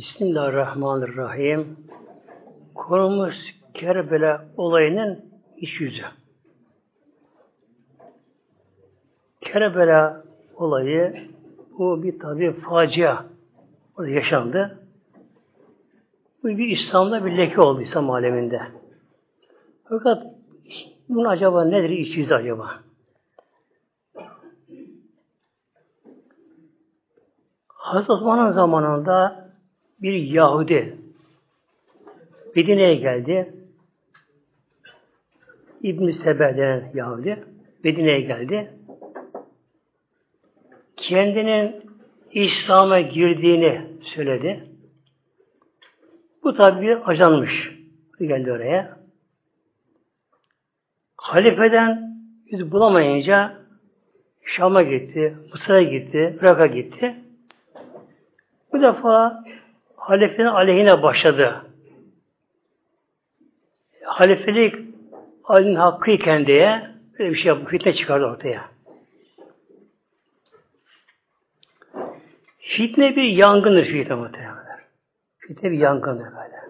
Bismillahirrahmanirrahim. Konumuz Kerbela olayının iç yüzü. Kerbela olayı bu bir tabi facia yaşandı. Bu bir İslam'da bir leke oldu İslam aleminde. Fakat bunun acaba nedir iç yüzü acaba? Hazreti Osman'ın zamanında bir Yahudi Medine'ye geldi. İbn-i Sebe denen Yahudi Medine'ye geldi. Kendinin İslam'a girdiğini söyledi. Bu tabi bir ajanmış. Geldi oraya. Halifeden yüz bulamayınca Şam'a gitti, Mısır'a gitti, Irak'a gitti. Bu defa halifenin aleyhine başladı. Halifelik Ali'nin hakkıyken diye böyle bir şey yapıp fitne çıkardı ortaya. Fitne bir yangındır fitne muhtemelenler. Fitne bir yangındır böyle.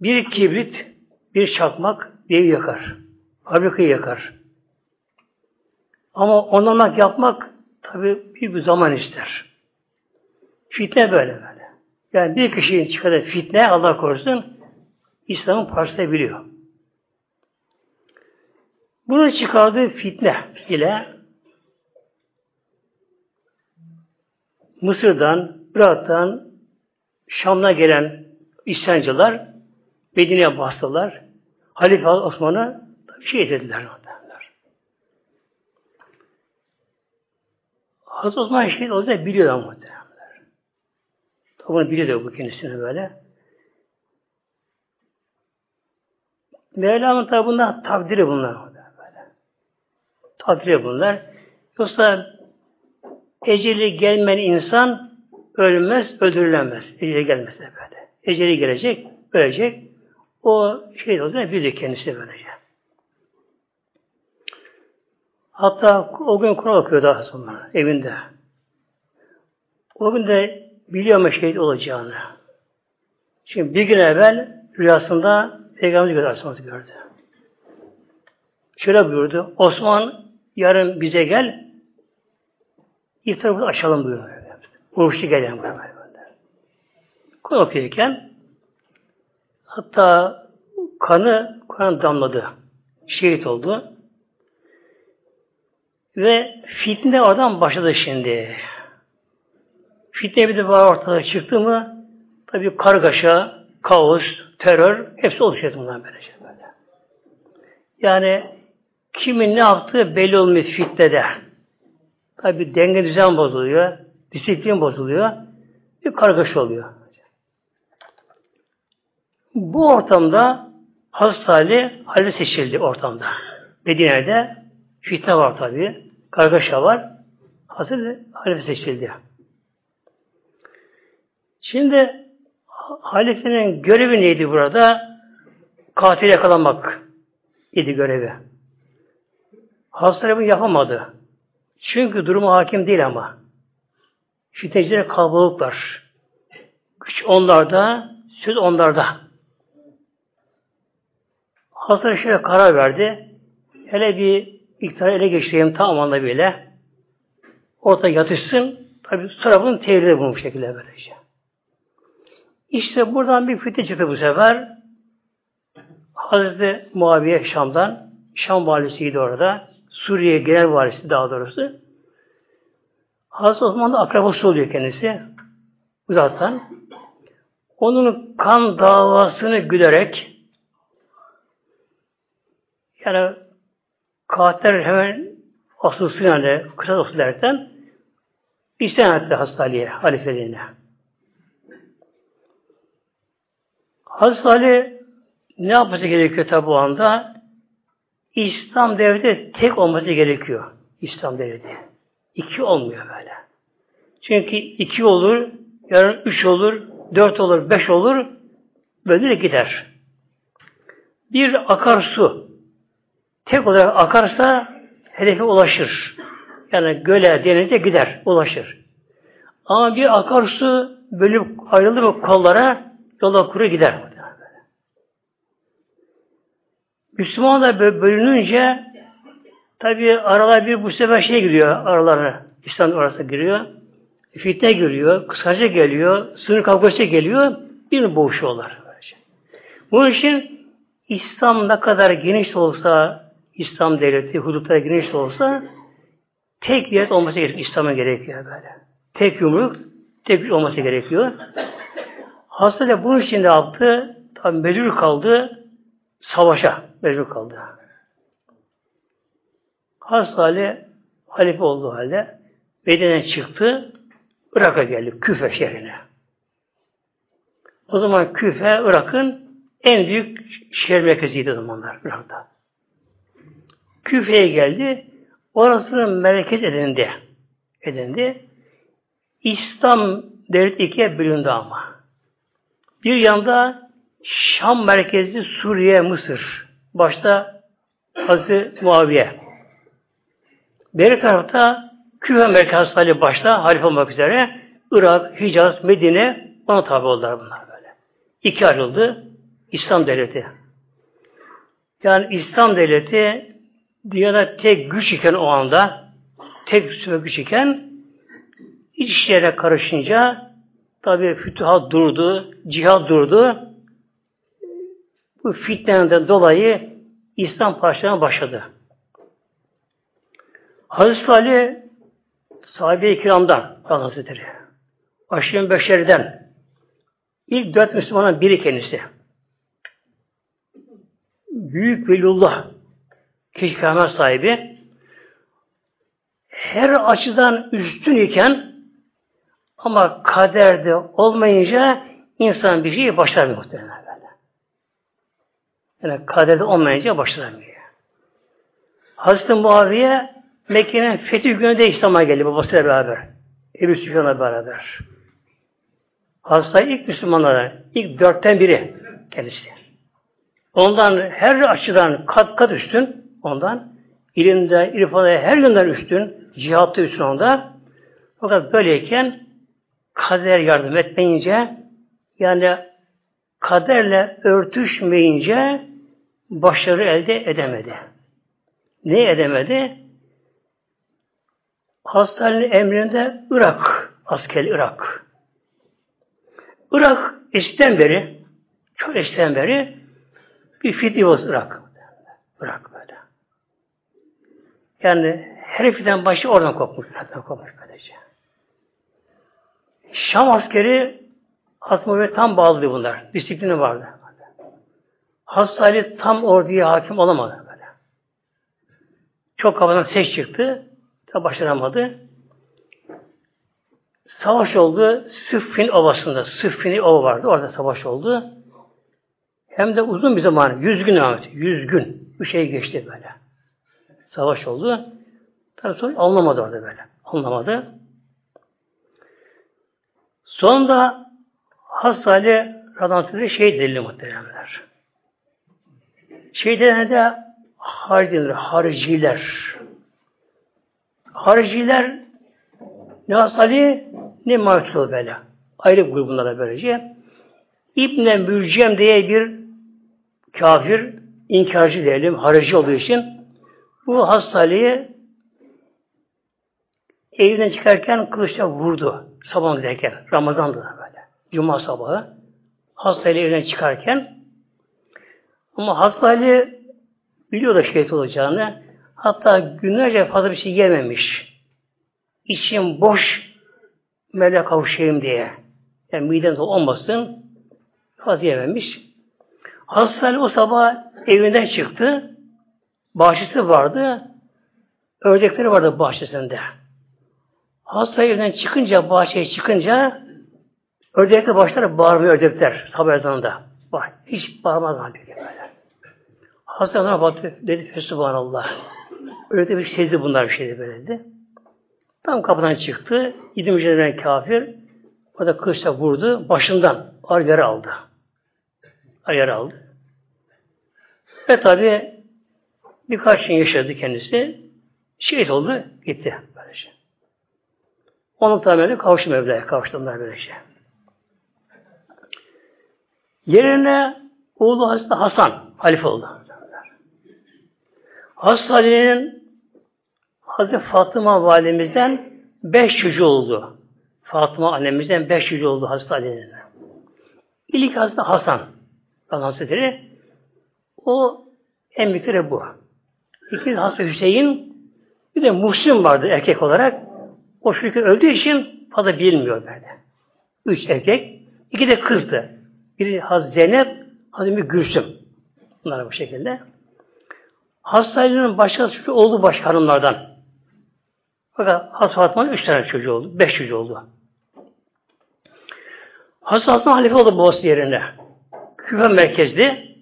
Bir kibrit, bir çakmak bir evi yakar. Fabrikayı yakar. Ama onlamak yapmak tabi bir, bir zaman ister. Fitne böyle böyle. Yani bir kişinin çıkardığı fitne Allah korusun İslam'ın parçası biliyor. Bunu çıkardığı fitne ile Mısır'dan, Irak'tan, Şam'dan gelen isyancılar Medine'ye bastılar. Halife Osman'ı şehit ettiler. Hazreti Osman şehit olacak biliyor ama Tabi biliyor bu kendisini böyle. Mevlam'ın tabi bunlar takdiri bunlar. Takdiri bunlar. Yoksa eceli gelmeyen insan ölmez, öldürülemez. Eceli gelmezse böyle. Eceli gelecek, ölecek. O şey olacak, biliyor kendisi böylece. Hatta o gün Kur'an okuyor daha sonra evinde. O gün de biliyor mu şehit olacağını. Şimdi bir gün evvel rüyasında Peygamberimiz gördü, gördü. Şöyle buyurdu, Osman yarın bize gel, iftarı açalım buyurdu. Oruçlu gelen buyurdu. Kur'an okuyarken hatta kanı Kur'an damladı. Şehit oldu. Ve fitne oradan başladı şimdi. Fitne bir de ortada çıktı mı tabi kargaşa, kaos, terör hepsi oluşuyor bunlar böylece böyle. Yani kimin ne yaptığı belli olmuyor fitnede. Tabi denge düzen bozuluyor, disiplin bozuluyor, bir kargaşa oluyor. Bu ortamda Hazreti halife seçildi ortamda. Medine'de fitne var tabi kargaşa var. Hazır halife seçildi. Şimdi halifenin görevi neydi burada? Katil yakalamak idi görevi. Hazreti bunu yapamadı. Çünkü durumu hakim değil ama. Fitneciler kalabalıklar. Güç onlarda, söz onlarda. Hazreti şöyle karar verdi. Hele bir iktidarı ele geçireyim tam bile orta yatışsın tabi tarafın tevride bu şekilde böylece. İşte buradan bir fitne çıktı bu sefer. Hazreti Muaviye Şam'dan Şam valisiydi orada. Suriye genel valisi daha doğrusu. Hazreti Osman akrabası oluyor kendisi. Uzaktan. Onun kan davasını gülerek yani Katiller hemen asılsın yani kısa olsun derken isyan etti Hazreti halifeliğine. Hazreti Ali ne yapması gerekiyor tabi bu anda? İslam devleti tek olması gerekiyor. İslam devleti. İki olmuyor böyle. Çünkü iki olur, yarın üç olur, dört olur, beş olur, böyle gider. Bir akarsu, tek olarak akarsa hedefe ulaşır. Yani göle, denize gider, ulaşır. Ama bir akarsu bölüp ayrıldı mı kollara yola kuru gider. Müslüman da bölününce tabi aralar bir bu sefer şey giriyor aralarına. İslam orası giriyor. Fitne giriyor, kısaca geliyor, sınır kavgası geliyor, bir boğuşuyorlar. Bunun için İslam ne kadar geniş olsa, İslam devleti hudutları geniş olsa, tek devlet olması gerekiyor. İslam'a gerekiyor böyle. Tek yumruk, tek güç olması gerekiyor. Hasta bunun için de yaptı, tabi mecbur kaldı, savaşa mecbur kaldı. Hasta Ali, halife olduğu halde Medine'den çıktı, Irak'a geldi, Küfe şehrine. O zaman Küfe, Irak'ın en büyük şehir merkeziydi o zamanlar Irak'ta. Küfe'ye geldi, orasının merkez edindi. edindi. İslam devlet ikiye bölündü ama. Bir yanda Şam merkezli Suriye, Mısır. Başta Hazreti Muaviye. Beri tarafta Küfe merkez hali başta halife olmak üzere Irak, Hicaz, Medine ona tabi oldular bunlar böyle. İki ayrıldı İslam devleti. Yani İslam devleti dünyada tek güç iken o anda tek güç iken iç işlere karışınca tabi fütuhat durdu, cihad durdu. Bu fitneden dolayı İslam parçalarına başladı. Hazreti Ali sahabe-i kiramdan Hazretleri. Aşırı beşerden ilk dört Müslümanın biri kendisi. Büyük velullah kişi sahibi her açıdan üstün iken ama kaderde olmayınca insan bir şeyi başaramıyor muhtemelen böyle. Yani kaderde olmayınca başaramıyor. Hazreti Muaviye Mekke'nin fethi gününde İslam'a geldi babasıyla beraber. Ebu Süfyan'la beraber. Hasta ilk Müslümanlara, ilk dörtten biri kendisi. Ondan her açıdan kat kat üstün, ondan ilimde, irfada her yönden üstün, cihatta üstün onda. Fakat böyleyken kader yardım etmeyince, yani kaderle örtüşmeyince başarı elde edemedi. Ne edemedi? Hastanenin emrinde Irak, asker Irak. Irak eskiden beri, çok eskiden beri bir fitni olsun Irak. Irak böyle. Yani her fitnen başı oradan kopmuş. Oradan kopmuş böylece. Şam askeri Asma tam bağlıydı bunlar. Disiplini vardı. Hastane tam orduya hakim olamadı böyle. Çok kafadan ses çıktı. Da başaramadı. Savaş oldu. Sıffin Ovası'nda. Sıffin Ova vardı. Orada savaş oldu. Hem de uzun bir zaman. Yüz gün etti. Yüz gün. Bir şey geçti böyle. Savaş oldu. Tabi sonra anlamadı orada böyle. Anlamadı. Sonunda Hasali Radantü'de şey delili muhteremler. Şey de hariciler, hariciler. Hariciler ne Hasali ne Martulu böyle. Ayrı grubunlara böylece. İbn Mülcem diye bir kafir, inkarcı diyelim, harici olduğu için bu Hasali'yi evinden çıkarken kılıçla vurdu. Sabah giderken. Ramazan'dı böyle. Cuma sabahı. Hastayla evden çıkarken ama hastayla biliyor da şehit olacağını hatta günlerce fazla bir şey yememiş. İçim boş melek kavuşayım diye. Yani miden olmasın fazla yememiş. Hastane o sabah evinden çıktı. Bahçesi vardı. Ördekleri vardı bahçesinde. Hasta evden çıkınca, bahçeye çıkınca ördekler başlar bağırmaya ördekler sabah ezanında. Bak, hiç bağırmaz halbuki böyle. Hasta ona baktı, dedi Fesubhanallah. Öyle bir sezdi bunlar bir şeydi böyle dedi. Tam kapıdan çıktı. İdim mücadelen kafir. O da kılıçla vurdu. Başından ağır yara aldı. Ağır yara aldı. Ve tabi birkaç gün yaşadı kendisi. Şehit oldu. Gitti. Onun tamamen kavuştu Mevla'ya. Kavuştu onlar böylece. Yerine oğlu Hazreti Hasan halife oldu. Hazreti Ali'nin Hazreti Fatıma validemizden beş çocuğu oldu. Fatıma annemizden beş çocuğu oldu Hazreti Ali'nin. İlk Hazreti Hasan Hazretleri o en büyükleri bu. İkinci Hazreti Hüseyin bir de Muhsin vardı erkek olarak. O çocuk öldüğü için fazla bilmiyor böyle. Üç erkek, iki de kızdı. Biri Hazreti Zeynep, Hazreti Gülsüm. Bunlar bu şekilde. Hastanenin başka çocuğu oldu başka hanımlardan. Fakat Hazreti Fatma'nın üç tane çocuğu oldu. Beş çocuğu oldu. Hazreti Hasan halife oldu babası yerine. Küfe merkezli.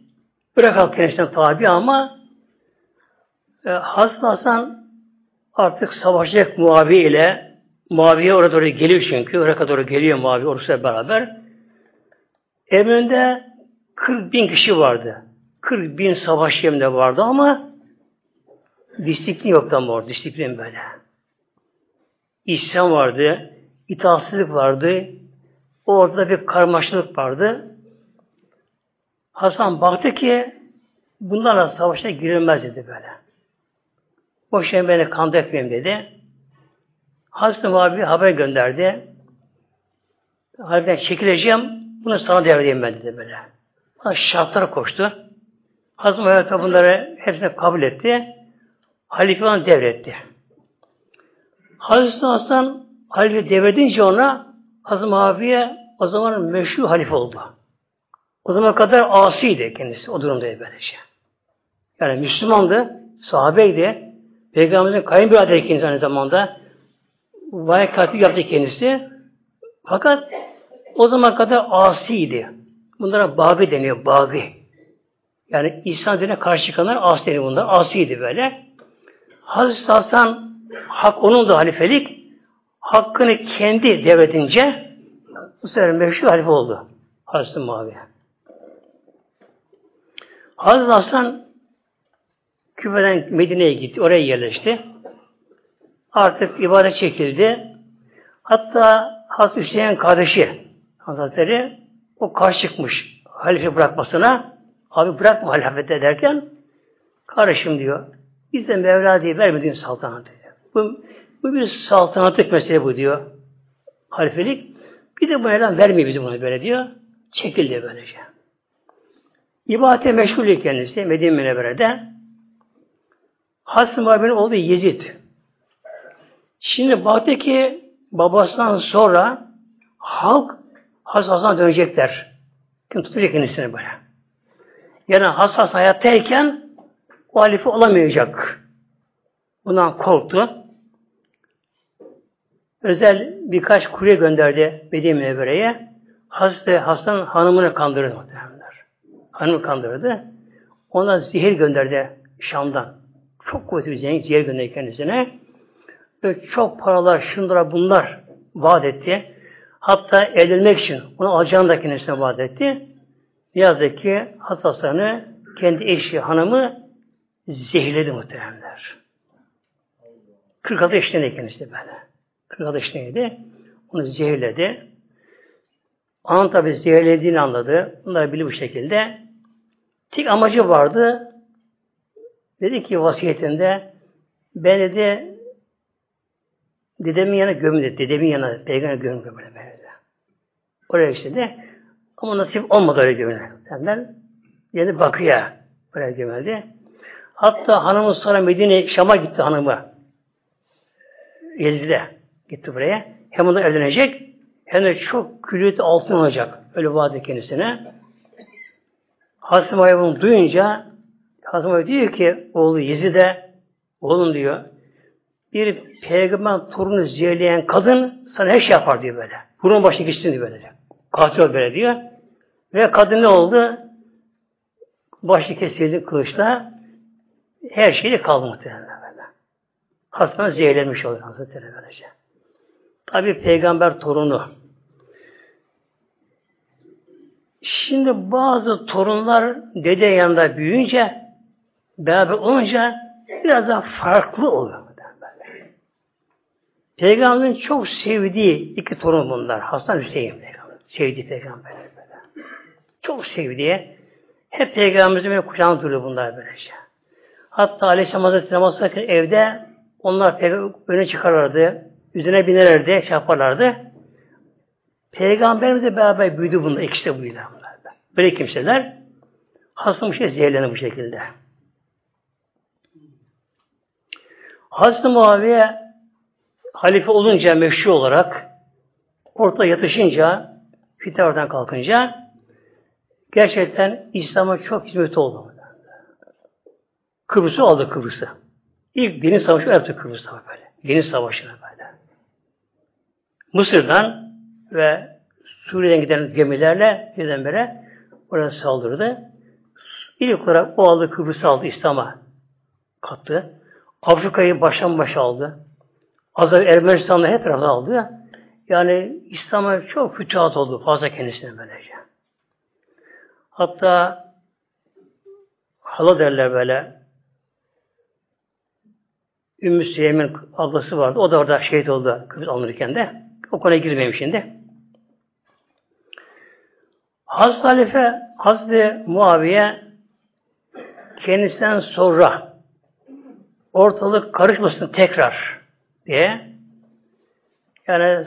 Irak halk kendisinden tabi ama e, Hazreti Hasan artık savaşacak Muavi ile Muaviye oraya doğru geliyor çünkü. Irak'a doğru geliyor Muaviye orasıyla beraber. Emrinde 40 bin kişi vardı. 40 bin savaş yerinde vardı ama disiplin yoktu ama orada. Disiplin böyle. İsyan vardı. itaatsizlik vardı. Orada bir karmaşıklık vardı. Hasan baktı ki bunlarla savaşa girilmez dedi böyle. Boşuna beni kandı etmeyeyim dedi. Hazreti abi haber gönderdi. Halifeden çekileceğim, bunu sana devredeyim ben dedi böyle. Şartlara koştu. Hazreti Muhammed bunları hepsini kabul etti. Halife onu devretti. Hazreti Hasan halife devredince ona Hazreti Muaviye o zaman meşhur halife oldu. O zaman kadar asiydi kendisi. O durumdaydı böylece. Yani Müslümandı, sahabeydi. Peygamberin kayınbiraderi kendisi aynı zamanda. Vay katip yaptı kendisi. Fakat o zaman kadar asiydi. Bunlara babi deniyor, babi. Yani İslam dinine karşı çıkanlar asi deniyor bunlar. Asiydi böyle. Hazreti Hasan hak onun da halifelik hakkını kendi devletince bu sefer meşhur halife oldu. Hazreti Muaviye. Hazreti Hasan Küfe'den Medine'ye gitti. Oraya yerleşti. Artık ibadet çekildi. Hatta Hazreti Hüseyin kardeşi Hazretleri o karşı çıkmış halife bırakmasına. Abi bırakma halifete derken kardeşim diyor. Bizde Mevla diye vermediğin saltanat diyor. Bu, bu bir saltanatlık mesele bu diyor. Halifelik. Bir de bu Mevla vermiyor bize bunu böyle diyor. Çekildi böylece. İbadete meşgul kendisi Medine Münevvere'de. Hazreti Muhammed'in oğlu Yezid. Şimdi baktı ki babasından sonra halk Hasan'a dönecekler. Kim tutacak kendisini böyle. Yani Hasan hayattayken o halife olamayacak. Bundan korktu. Özel birkaç kurye gönderdi Medine Münevvere'ye. Hazreti Hasan hanımını kandırdı muhtemelenler. Hanımı kandırdı. Ona zehir gönderdi Şam'dan. Çok kuvvetli bir zehir gönderdi kendisine. Ve çok paralar, şunlara bunlar vaat etti. Hatta evlenmek için onu alacağını da kendisine vaat etti. Yazık ki Hasan'ı kendi eşi, hanımı zehirledi muhteremler. 46 yaşındaydı kendisi böyle. 46 yaşındaydı. Onu zehirledi. Anın tabi zehirlediğini anladı. Bunlar bili bu şekilde. Tek amacı vardı. Dedi ki vasiyetinde ben dedi dedemin yanına gömün dedi. Dedemin yanına peygamber gömün böyle böyle. Oraya işte ama nasip olmadı öyle gömülen. Senden yedi bakıya oraya gömüldü. Hatta hanımı sonra Medine Şam'a gitti hanımı. Yezid'e gitti buraya. Hem onunla evlenecek hem de çok külüyet altın olacak. Öyle vaat kendisine. Hasim Ay'a bunu duyunca Hasim Ay diyor ki oğlu Yezid'e oğlum diyor bir peygamber torunu zehirleyen kadın sana her şey yapar diyor böyle. Bunun başına geçsin diyor böyle. Katil böyle diyor. Ve kadın ne oldu? Başı kesildi kılıçla. Her şeyi kaldı muhtemelen böyle. Hastadan zehirlenmiş oluyor Hazretleri böylece. Tabi peygamber torunu. Şimdi bazı torunlar dede yanında büyüyünce beraber olunca biraz daha farklı oluyor. Peygamberin çok sevdiği iki torun bunlar. Hasan Hüseyin peygamber. Sevdiği peygamber. Çok sevdiği. Hep Peygamberimizin böyle kucağına duruyor bunlar böylece. Hatta Aleyhisselam Hazretleri namaz evde onlar öne çıkarlardı. Üzerine binerlerdi, şey yaparlardı. Peygamberimizle beraber büyüdü bunlar. İkisi de büyüdü bunlar. Böyle kimseler hastamış şey zehirlenir bu şekilde. Hazreti Muaviye halife olunca meşru olarak orta yatışınca fitne kalkınca gerçekten İslam'a çok hizmet oldu. Kıbrıs'ı aldı Kıbrıs'ı. İlk deniz savaşı yaptı Kıbrıs'ta böyle. Deniz savaşını böyle. Mısır'dan ve Suriye'den giden gemilerle birdenbire oraya saldırdı. İlk olarak o aldı Kıbrıs'ı aldı İslam'a kattı. Afrika'yı baştan başa aldı. Azar Ermenistan'da her tarafı aldı. Yani İslam'a çok fütuhat oldu fazla kendisine böylece. Hatta hala derler böyle Ümmü Süleym'in ablası vardı. O da orada şehit oldu kız alınırken de. O konuya girmeyeyim şimdi. Hazreti Halife, Hazreti Muaviye kendisinden sonra ortalık karışmasın tekrar diye yani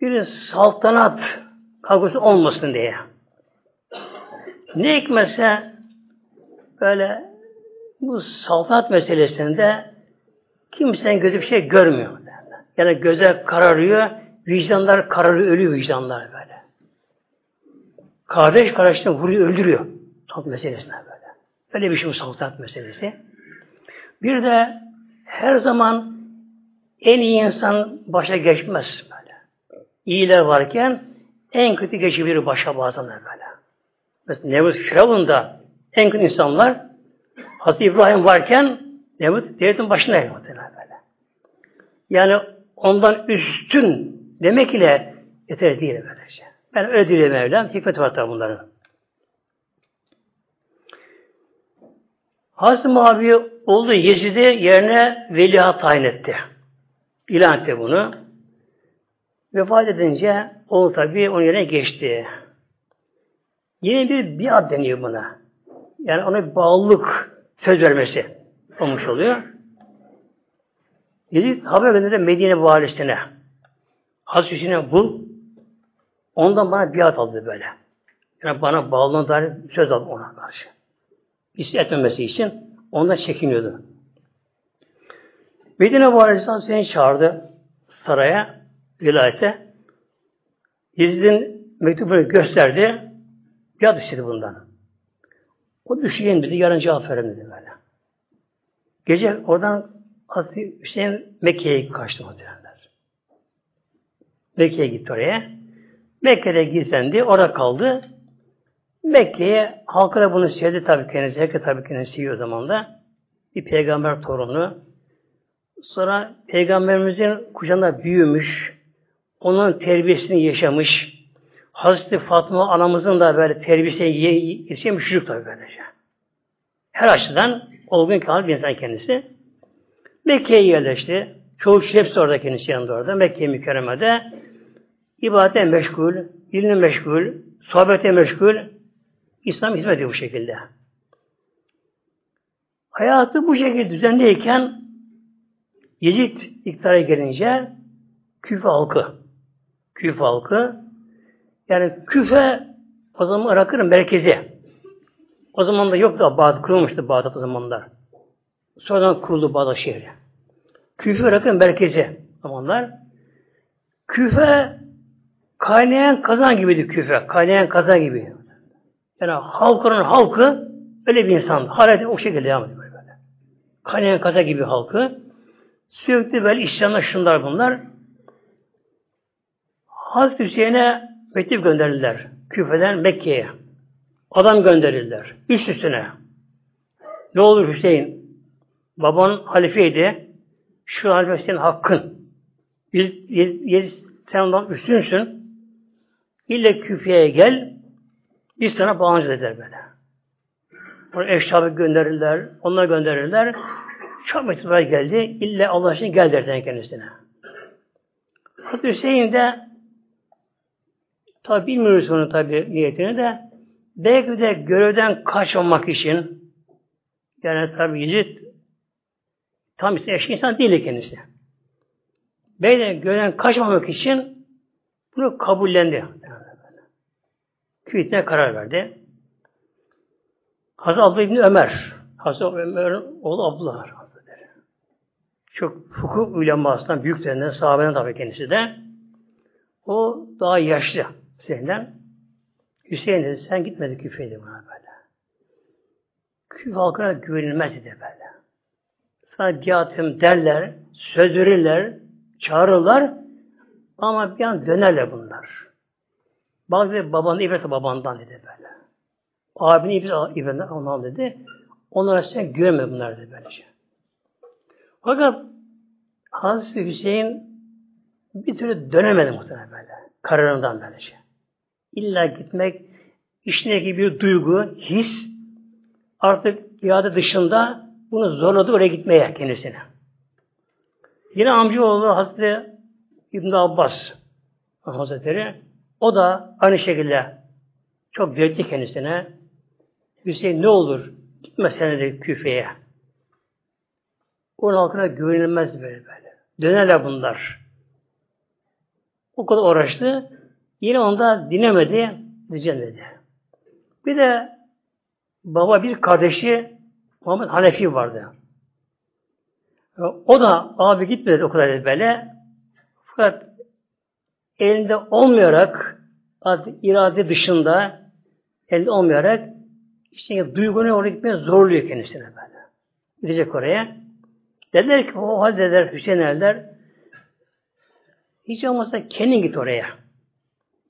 bir saltanat kavgası olmasın diye. Ne hikmetse böyle bu saltanat meselesinde kimsenin gözü bir şey görmüyor. Yani göze kararıyor, vicdanlar kararıyor, ölüyor vicdanlar böyle. Kardeş kardeşini vuruyor, öldürüyor. Saltanat meselesine böyle. Böyle bir şey bu saltanat meselesi. Bir de her zaman en iyi insan başa geçmez böyle. İyiler varken en kötü geçebilir başa bazen böyle. Mesela Nemrut Firavun en kötü insanlar Hazreti İbrahim varken Nemrut devletin başına muhtemelen böyle. Yani ondan üstün demek ile yeter değil böylece. Ben öyle değil Mevlam. Hikmet var tabi bunların. Hazreti Muaviye oldu Yezid'i yerine veliaht tayin etti. İlan etti bunu. Vefat edince o tabi onun yerine geçti. Yeni bir biat deniyor buna. Yani ona bir bağlılık söz vermesi olmuş oluyor. Yezid haber gönderdi Medine valisine. Hazreti Hüseyin'e bul. Ondan bana biat aldı böyle. Yani bana bağlılığına dair söz aldı ona karşı. İsmi etmemesi için ondan çekiniyordu. Medine valisi seni çağırdı saraya, vilayete. Yezid'in mektubunu gösterdi. Biat istedi bundan. O düşeyim dedi, yarın cevap verin dedi böyle. Gece oradan Hazreti Hüseyin Mekke'ye kaçtı muhtemelenler. Mekke'ye gitti oraya. Mekke'de gizlendi, orada kaldı. Mekke'ye halkı da bunu sevdi tabii kendisi. Herkes tabii kendisi seviyor o zaman da. Bir peygamber torunu. Sonra peygamberimizin kucağında büyümüş. Onun terbiyesini yaşamış. Hazreti Fatma anamızın da böyle terbiyesine yetişen çocuk tabii böylece. Her açıdan olgun kalır bir insan kendisi. Mekke'ye yerleşti. Çoğu kişi hepsi orada kendisi yanında orada. Mekke mükerremede ibadete meşgul, ilimle meşgul, sohbete meşgul, İslam hizmet ediyor bu şekilde. Hayatı bu şekilde düzenliyken Yezid iktidara gelince Küfe halkı, Küfe halkı yani Küfe o zaman Irak'ın merkezi. O zaman da yoktu Bağdat, kurulmuştu Bağdat o zamanlar. Sonradan kuruldu Bağdat şehri. Küfe Irak'ın merkezi zamanlar. Küfe kaynayan kazan gibiydi Küfe. Kaynayan kazan gibi. Yani halkının halkı öyle bir insandı. Hala o şekilde devam ediyor böyle. Kaynayan kazan gibi halkı. Sürekli böyle isyanlar şunlar bunlar. Hazreti Hüseyin'e mektup gönderirler. Küfeden Mekke'ye. Adam gönderirler. Üst üstüne. Ne olur Hüseyin? Baban halifeydi. Şu halife senin hakkın. Biz, biz, sen ondan üstünsün. İlle küfeye gel. Biz sana bağlanacağız der böyle. Onu eşyabı gönderirler. Onlar gönderirler. Çok mektuplar geldi. İlle Allah için gel derden kendisine. Hazreti Hüseyin de Tabi bilmiyoruz onun tabi niyetini de belki de görevden kaçmamak için yani tabi Yezid tam işte eşki insan değil kendisi. Belki de görevden kaçmamak için bunu kabullendi. Küvitine karar verdi. Hazreti Abdullah İbni Ömer Hazreti Ömer'in oğlu Abdullah çok hukuk ulemasından büyüklerinden, sahabeden tabii kendisi de. O daha yaşlı Hüseyin'den. Hüseyin dedi, sen gitmedi küfeydi bana böyle. Küf halkına güvenilmez dedi böyle. Sana cihatım derler, söz verirler, çağırırlar ama bir an dönerler bunlar. Bazı dedi, babanın ibret babandan dedi böyle. Abinin ibret ondan dedi. Onlara sen güvenme bunlar dedi böylece. Fakat Hazreti Hüseyin bir türlü dönemedi muhtemelen böyle. Kararından böylece. İlla gitmek içindeki bir duygu, his artık iade dışında bunu zorladı oraya gitmeye kendisine. Yine amcaoğlu Hazreti İbn Abbas Hazretleri o da aynı şekilde çok diretti kendisine. Hüseyin ne olur gitme sen de küfeye. Onun halkına güvenilmez böyle böyle. Dönerler bunlar. O kadar uğraştı. Yine onda dinemedi, düzenledi. Bir de baba bir kardeşi Muhammed Hanefi vardı. O da abi gitmedi o kadar böyle. Fakat elinde olmayarak irade dışında elde olmayarak işte duygunu oraya gitmeye zorluyor kendisine böyle. Gidecek oraya. Dediler ki o halde der Hüseyin Erler hiç olmazsa kendin git oraya.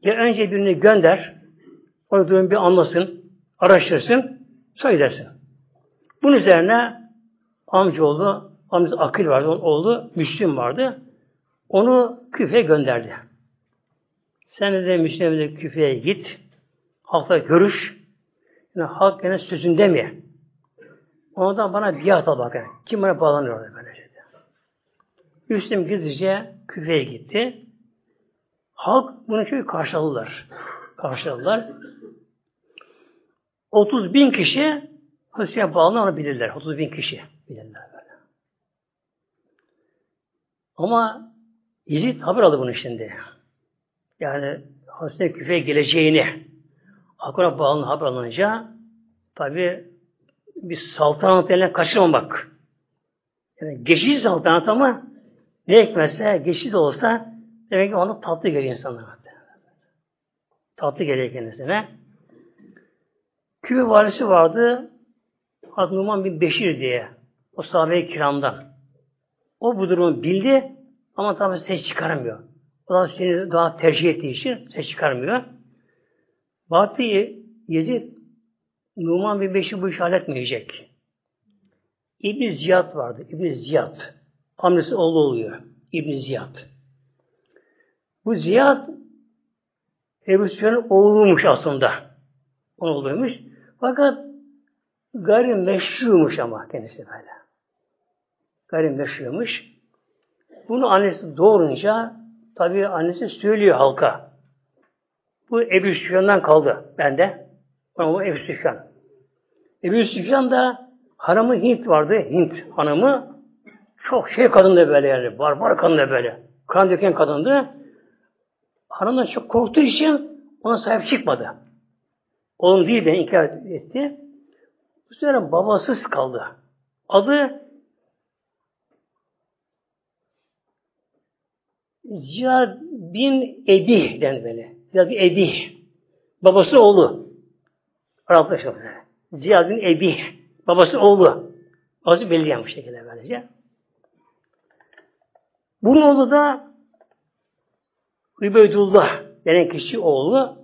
Ya önce birini gönder, onu durum bir anlasın, araştırsın, söylersin. Bunun üzerine amcaoğlu, amcası Akil vardı, oğlu Müslüm vardı. Onu küfeye gönderdi. Sen de Müslüm'e küfeye git, halkla görüş, yani halk gene sözünde mi? Ondan bana biat al bakın. Kim bana bağlanıyor orada böylece. Müslüm gizlice küfeye gitti. Halk bunu çok karşıladılar. Karşıladılar. 30 bin kişi Hristiyan bağlı onu bilirler. 30 bin kişi bilirler böyle. Ama Yezid haber aldı bunu şimdi. Yani Hristiyan küfeye geleceğini Akraba bağlı haber alınca tabi bir saltanat eline kaçırmamak. Yani geçici saltanat ama ne ekmezse, geçici olsa demek ki onu tatlı geliyor insanlara. Tatlı geliyor kendisine. Kübe valisi vardı Numan bin Beşir diye. O sahabe-i kiramdan. O bu durumu bildi ama tabi ses çıkaramıyor. O da seni daha tercih ettiği için ses çıkarmıyor. Baktı Yezid Numan bin Beşir bu işi halletmeyecek. İbn Ziyad vardı. İbn Ziyad. Amcası oğlu oluyor. İbn Ziyad. Bu Ziyad Ebu Süfyan'ın oğluymuş aslında. Onun oğluymuş. Fakat gayrimeşruymuş ama kendisi böyle. Gayrimeşruymuş. Bunu annesi doğurunca tabii annesi söylüyor halka. Bu Ebu Süfyan'dan kaldı bende. Ama Ebu Süfyan. Ebu Süfyan da hanımı Hint vardı. Hint hanımı çok şey kadındı böyle yani. Barbar kadındı böyle. Kan döken kadındı. Hanımdan çok korktuğu için ona sahip çıkmadı. Oğlum değil beni inkar etti. Bu sefer babasız kaldı. Adı Ziyad bin Ebi den böyle. Ziyad bin Ebi. Babası oğlu. Araplaşıyor. Ziyad bin Ebi. Babası oğlu. Babası belli yani bu şekilde böylece. Bunun oğlu da Übeydullah denen kişi oğlu.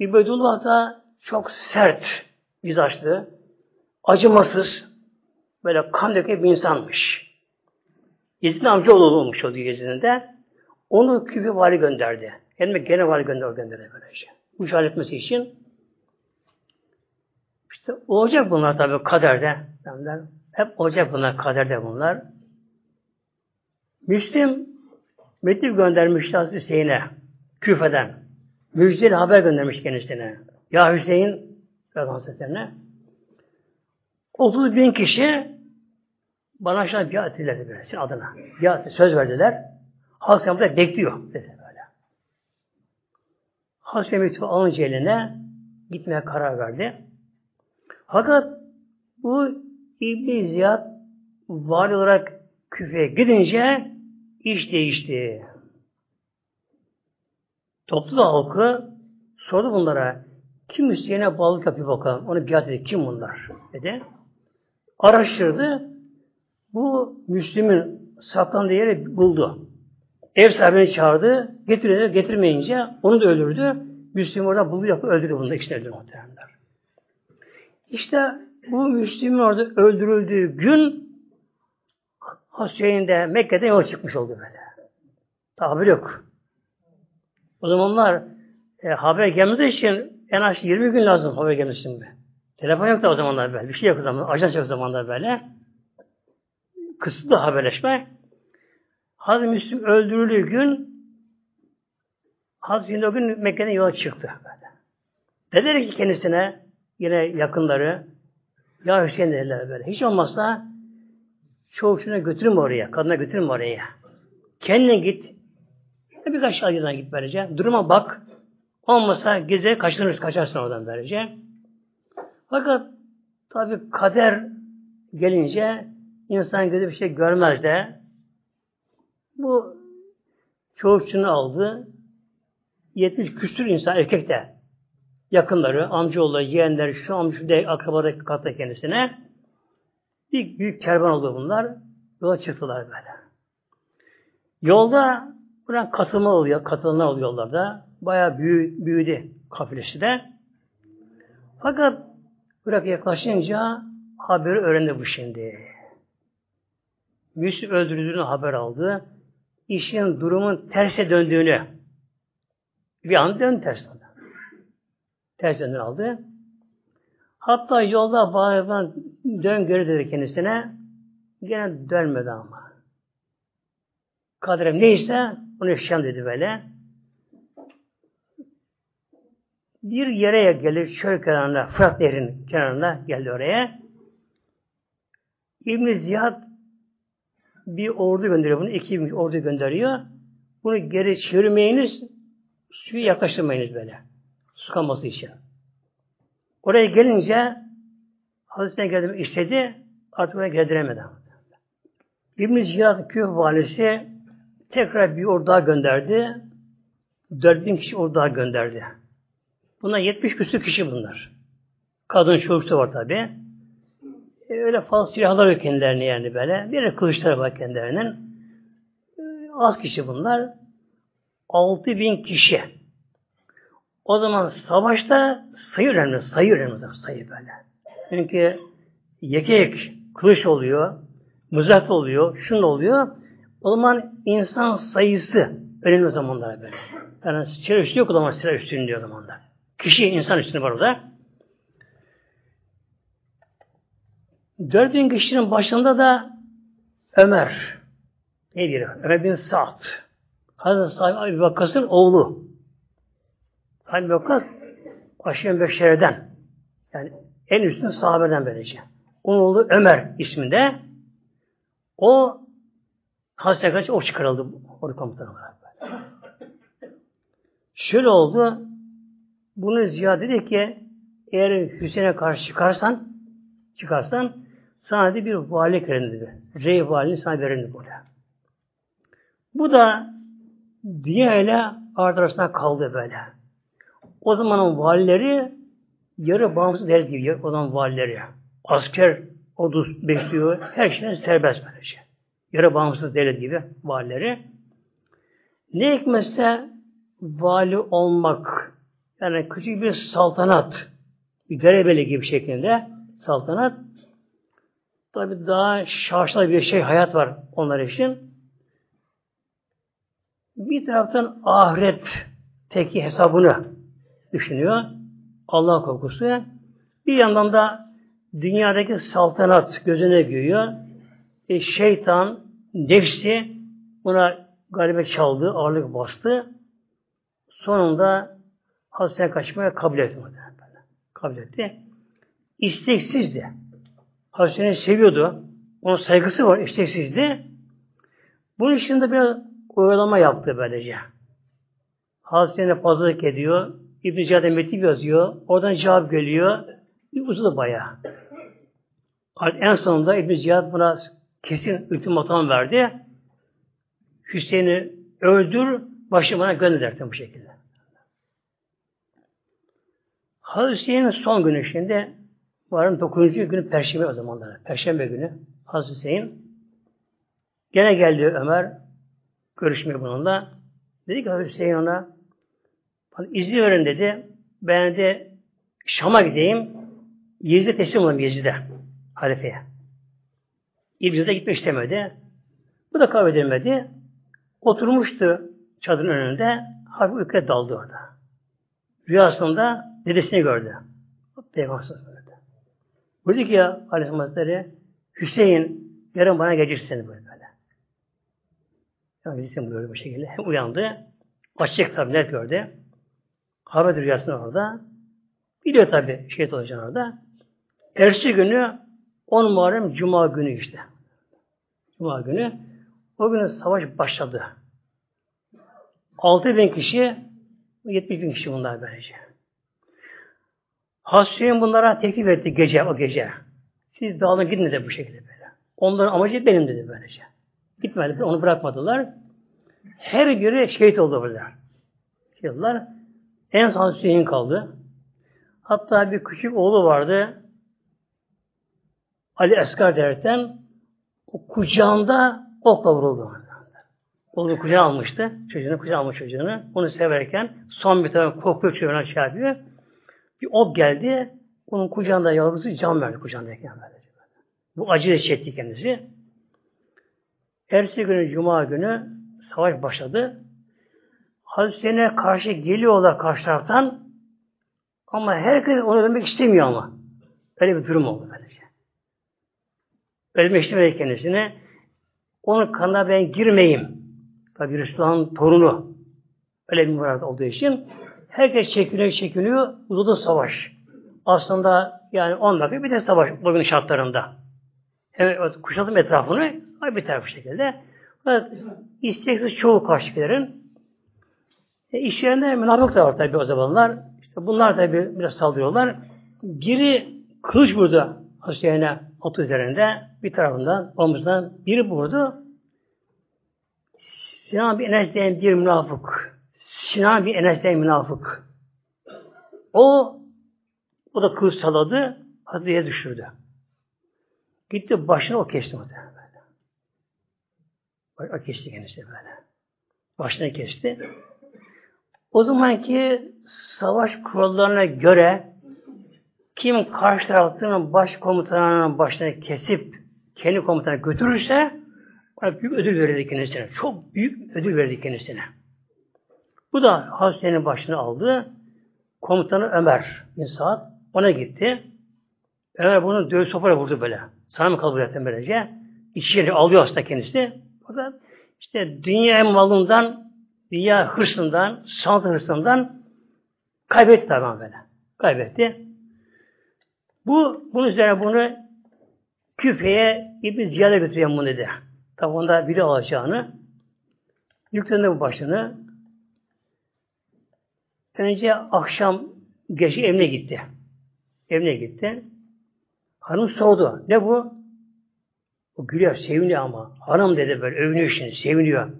Übeydullah da çok sert mizaçlı, acımasız, böyle kan döken bir insanmış. Yezid'in amcaoğlu olmuş o Yezid'in de. Onu kübü vali gönderdi. Yani gene vali gönder gönderdi böylece. Mücadele etmesi için. İşte olacak bunlar tabii kaderde. Derler. Hep olacak bunlar kaderde bunlar. Müslim mektup göndermiş Hüseyin'e küfeden. müjdeli haber göndermiş kendisine. Ya Hüseyin Hazretlerine 30 bin kişi bana an biat ettiler dedi. Senin adına. Biat söz verdiler. Halk sen burada bekliyor dedi böyle. Halk mektubu alınca eline gitmeye karar verdi. Fakat bu İbn Ziyad vali olarak küfeye gidince iş değişti. Toplu halkı sordu bunlara. Kim Hüseyin'e bağlılık yapıyor bakalım. Onu biat edin. Kim bunlar? Dedi. Araştırdı. Bu Müslüm'ün saklandığı yeri buldu. Ev sahibini çağırdı. Getirdi. Getirmeyince onu da öldürdü. Müslüm orada buldu yapıp öldürdü bunu da işte öldürdü. İşte bu Müslüm'ün orada öldürüldüğü gün Hüseyin de Mekke'de yola çıkmış oldu böyle. Tabir yok. O zamanlar e, haber gelmesi için en az 20 gün lazım haber gelmesi için. Telefon yoktu o zamanlar böyle. Bir şey yok o zamanlar. Ajans yok o zamanlar böyle. Kısıtlı haberleşme. Hazreti Müslüm öldürüldüğü gün Hazreti o gün Mekke'den yola çıktı. Dediler ki kendisine yine yakınları ya Hüseyin dediler böyle. Hiç olmazsa çoğu şuna götürün oraya. Kadına götürün oraya. Kendine git. Birkaç aydan git böylece. Duruma bak. Olmasa geze kaçınırsın, kaçarsın oradan böylece. Fakat tabi kader gelince insan gözü bir şey görmez de bu çoğuşçunu aldı. 70 küsür insan erkek de yakınları, amcaoğulları, yeğenleri, şu amca şu de akrabadaki katta kendisine bir büyük kervan oldu bunlar. Yola çıktılar böyle. Yolda buradan katılma oluyor, katılma oluyor yollarda. Bayağı büyü, büyüdü kafilesi de. Fakat Irak yaklaşınca haberi öğrendi bu şimdi. Müslüm öldürüldüğünü haber aldı. İşin durumun terse döndüğünü bir an döndü ters döndü. Ters döndü aldı. Hatta yolda bağırdan dön geri dedi kendisine. Gene dönmedi ama. Kadir'im neyse onu yaşayacağım dedi böyle. Bir yere gelir çöl kenarında, Fırat Nehri'nin kenarında geldi oraya. İbn Ziyad bir ordu gönderiyor bunu, iki bir ordu gönderiyor. Bunu geri çevirmeyiniz, suyu yaklaştırmayınız böyle. Su kalması için. Oraya gelince Hazreti geldim istedi, artık oraya geldiremedi. İbn-i Ziyad Küf valisi tekrar bir orduğa gönderdi. 4000 kişi orduğa gönderdi. Bunlar 70 küsur kişi bunlar. Kadın çocuksu var tabi. E, öyle fazla silahlar yok kendilerine yani böyle. Bir kılıçlar var kendilerinin. E, az kişi bunlar. 6000 kişi. O zaman savaşta sayı önemli. Sayı önemli. Sayı böyle. Çünkü yekek kılıç oluyor. Mızrak oluyor. Şun oluyor. O zaman insan sayısı önemli o zamanlar böyle. Yani silah üstü yok o zaman silah üstünün diyor o zamanlar. Kişi insan üstünü var orada. 4000 kişinin başında da Ömer. Ne diyor? Ömer bin Sa'd. Hazreti Sahibi Ebu Vakkas'ın oğlu. Sahibi Vakkas Aşiyen Beşer'den. Yani en üstün sahabeden böylece. Onun oğlu Ömer isminde. O Hazreti Kaç o çıkarıldı ordu komutanı olarak. Şöyle oldu. Bunu ziyade dedi ki eğer Hüseyin'e karşı çıkarsan çıkarsan sana dedi bir valilik verin dedi. Rey valini sana verin böyle. Bu da art arasında kaldı böyle. O zamanın valileri yarı bağımsız devlet gibi o zaman valileri. Asker ordu besliyor. Her şeyden serbest böylece. Yarı bağımsız devlet gibi valileri. Ne hikmetse vali olmak yani küçük bir saltanat bir derebeli gibi şeklinde saltanat tabi daha şaşalı bir şey hayat var onlar için. Bir taraftan ahiret teki hesabını düşünüyor. Allah korkusu. Bir yandan da dünyadaki saltanat gözüne görüyor. E, şeytan, nefsi buna galiba çaldı, ağırlık bastı. Sonunda Hazreti kaçmaya kabul etti. Kabul etti. İsteksizdi. Hazreti seviyordu. Onun saygısı var, isteksizdi. Bunun için de biraz oylama yaptı böylece. Hazreti pazarlık ediyor. İbn-i Cihad'e metin yazıyor. Oradan cevap geliyor. Bir uzadı bayağı. En sonunda İbn-i Cihad buna kesin ultimatum verdi. Hüseyin'i öldür, başı bana gönder bu şekilde. Hazreti Hüseyin'in son günü varın 9. günü Perşembe o zamanlar. Perşembe günü Hazreti Hüseyin gene geldi Ömer görüşmeye bununla. Dedi ki Hazreti Hüseyin ona izni verin dedi. Ben de Şam'a gideyim. Yezid'e teslim olayım Yezid'e. Halifeye. İblis'e gitmek istemedi. Bu da kabul edilmedi. Oturmuştu çadırın önünde. Hafif uykuya daldı orada. Rüyasında dedesini gördü. Peygamber. Buyurdu ki ya Aleyhisselam Hazretleri Hüseyin yarın bana geleceksin seni böyle. Yani bizim buyurdu bu şekilde. Uyandı. Açacak tabi net gördü. Haber rüyasında orada. Biliyor tabi şehit olacağını orada. Ersi günü 10 Muharrem Cuma günü işte. Cuma günü. O gün savaş başladı. 6 bin kişi 70 bin kişi bunlar böylece. Hasretin bunlara teklif etti gece o gece. Siz dağılın gidin dedi bu şekilde böyle. Onların amacı benim dedi böylece. Gitmediler, onu bırakmadılar. Her biri şehit oldu burada. Şehitler. En son Hüseyin kaldı. Hatta bir küçük oğlu vardı. Ali Eskar derken o kucağında okla vuruldu. Oğlu kucağına almıştı. Çocuğunu kucağına almış çocuğunu. Onu severken son bir tane kokuyor çocuğuna şey. Bir ok geldi. Onun kucağında yavrusu can verdi kucağındayken. Bu acı çekti kendisi. Ertesi günü Cuma günü savaş başladı. Hazreti karşı geliyorlar karşı taraftan ama herkes onu ölmek istemiyor ama. Öyle bir durum oldu böylece. Ölmek istemedi kendisine. Onun kanına ben girmeyeyim. Tabi Resulullah'ın torunu. Öyle bir murat olduğu için herkes çekiniyor, çekiniyor. Uzadı savaş. Aslında yani 10 dakika bir de savaş bugün şartlarında. Hem kuşatalım etrafını, bir taraf şekilde. Fakat isteksiz çoğu karşıkilerin e, işlerinde münafık da var tabi o zamanlar. İşte bunlar tabi biraz saldırıyorlar. Biri kılıç vurdu Hüseyin'e atı üzerinde bir tarafından omuzdan biri vurdu. Sinan bir Enes bir münafık. Sinan bir Enes diyen münafık. O o da kılıç saladı, Hazretleri'ye düşürdü. Gitti başına o kesti muhtemelen. O kesti kendisi böyle. Başına kesti. O zamanki savaş kurallarına göre kim karşı tarafının baş komutanının başına kesip kendi komutanına götürürse ona büyük ödül verirdi kendisine. Çok büyük ödül verirdi kendisine. Bu da Hazretleri'nin başını aldı. Komutanı Ömer bin Saad ona gitti. Ömer bunu dövüş sopayla vurdu böyle. Sana mı kabul ettin böylece? İçeri alıyor aslında kendisi. Fakat işte dünya malından, dünya hırsından, sanat hırsından kaybetti tabi böyle. Kaybetti. Bu, bunun üzerine bunu küfeye İbn Ziyad'a götürüyor bunu dedi. Tabi onda biri alacağını. Yüklendi bu başını. Önce akşam gece evine gitti. Evine gitti. Hanım sordu. Ne bu? O gülüyor, seviniyor ama. Hanım dedi böyle, övünüyor şimdi, seviniyor.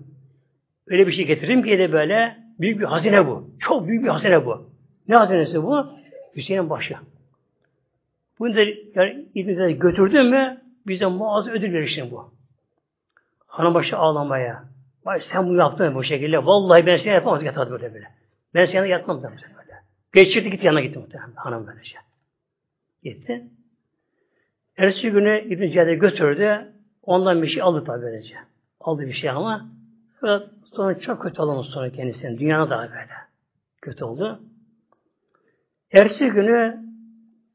Öyle bir şey getirdim ki de böyle, büyük bir hazine bu. Çok büyük bir hazine bu. Ne hazinesi bu? Hüseyin'in başı. Bunu da yani İbn-i götürdün mü, bize muazzam ödül verir bu. Hanım başı ağlamaya. Vay sen bunu yaptın bu şekilde. Vallahi ben seni yapamaz yatardı böyle böyle. Ben seni yanına yatmam da böyle. Geçirdi gitti yanına gitti muhtemelen. Hanım böylece. Gitti. Ertesi günü İbn Cihad'e götürdü. Ondan bir şey aldı tabi böylece. Aldı bir şey ama sonra çok kötü olmuş sonra kendisinin. Dünyana daha böyle. Kötü oldu. Ertesi günü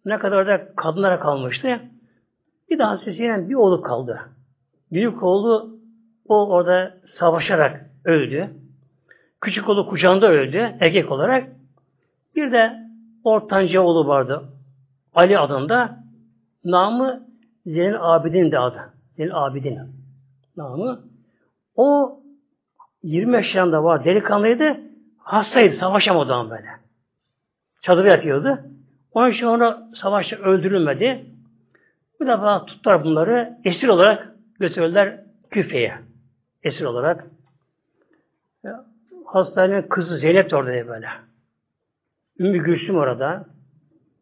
ne kadar da kadınlara kalmıştı. Bir daha Hüseyin bir oğlu kaldı. Büyük oğlu o orada savaşarak öldü. Küçük oğlu kucağında öldü erkek olarak. Bir de ortanca oğlu vardı. Ali adında. Namı Zeynel Abidin de adı. Zeynel Abidin namı. O 20 yaşlarında var. Delikanlıydı. Hastaydı. Savaşamadı ama böyle. Çadırda yatıyordu. Onun için onu savaşta öldürülmedi. Bir defa tuttular bunları. Esir olarak götürdüler Küfe'ye. Esir olarak. Hastanenin kızı Zeynep de orada böyle. Ümmü Gülsüm orada.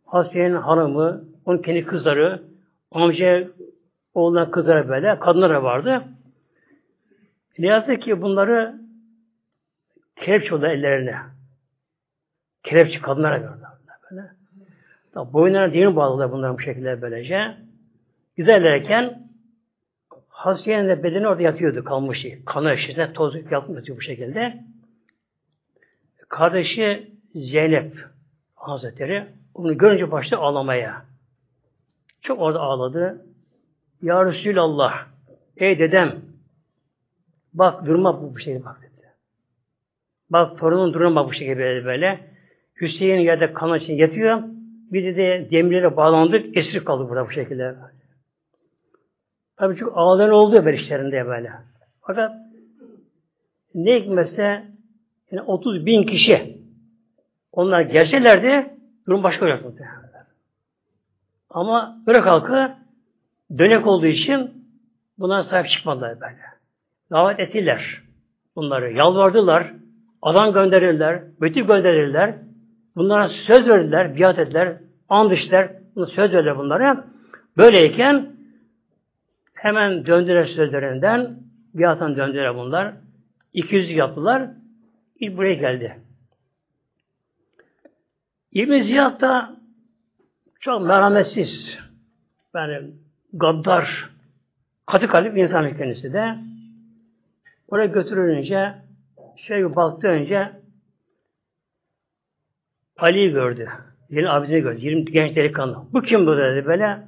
Hastanenin hanımı, onun kendi kızları, amca oğlan kızları böyle, kadınlar vardı. Ne yazık ki bunları kelepçe oldu ellerine. Kelepçe kadınlara verdiler böyle. Tabi boyunlarına düğün bağladılar bunların bu şekilde böylece. Giderlerken Hasiye'nin de bedeni orada yatıyordu, kalmıştı. Kanı içinde toz yatmıştı bu şekilde. Kardeşi Zeynep Hazretleri onu görünce başladı ağlamaya. Çok orada ağladı. Ya Resulallah, ey dedem, bak durma bu, bu şekilde bak dedi. Bak torunun duruma bak bu şekilde böyle, böyle. Hüseyin yerde kan için yatıyor. Biz de demirlere bağlandık, esir kaldık burada bu şekilde. Tabii çok ağlayan oldu böyle işlerinde böyle. Fakat ne hikmetse yani 30 bin kişi onlar gelselerdi durum başka olacaktı. Ama Irak halkı dönek olduğu için buna sahip çıkmadılar böyle. Davet ettiler bunları. Yalvardılar. Adam gönderirler. Bütün gönderirler. Bunlara söz verdiler. Biat ettiler. And içtiler. Söz verdiler bunlara. Böyleyken hemen döndüler sözlerinden. Biattan döndüler bunlar. 200 yaptılar. İlk buraya geldi. İbn Ziyad da çok merhametsiz, yani gaddar, katı kalip insan kendisi de. Oraya götürülünce şey baktı önce Ali'yi gördü. Yeni abisini gördü. 20 genç delikanlı. Bu kim bu dedi böyle.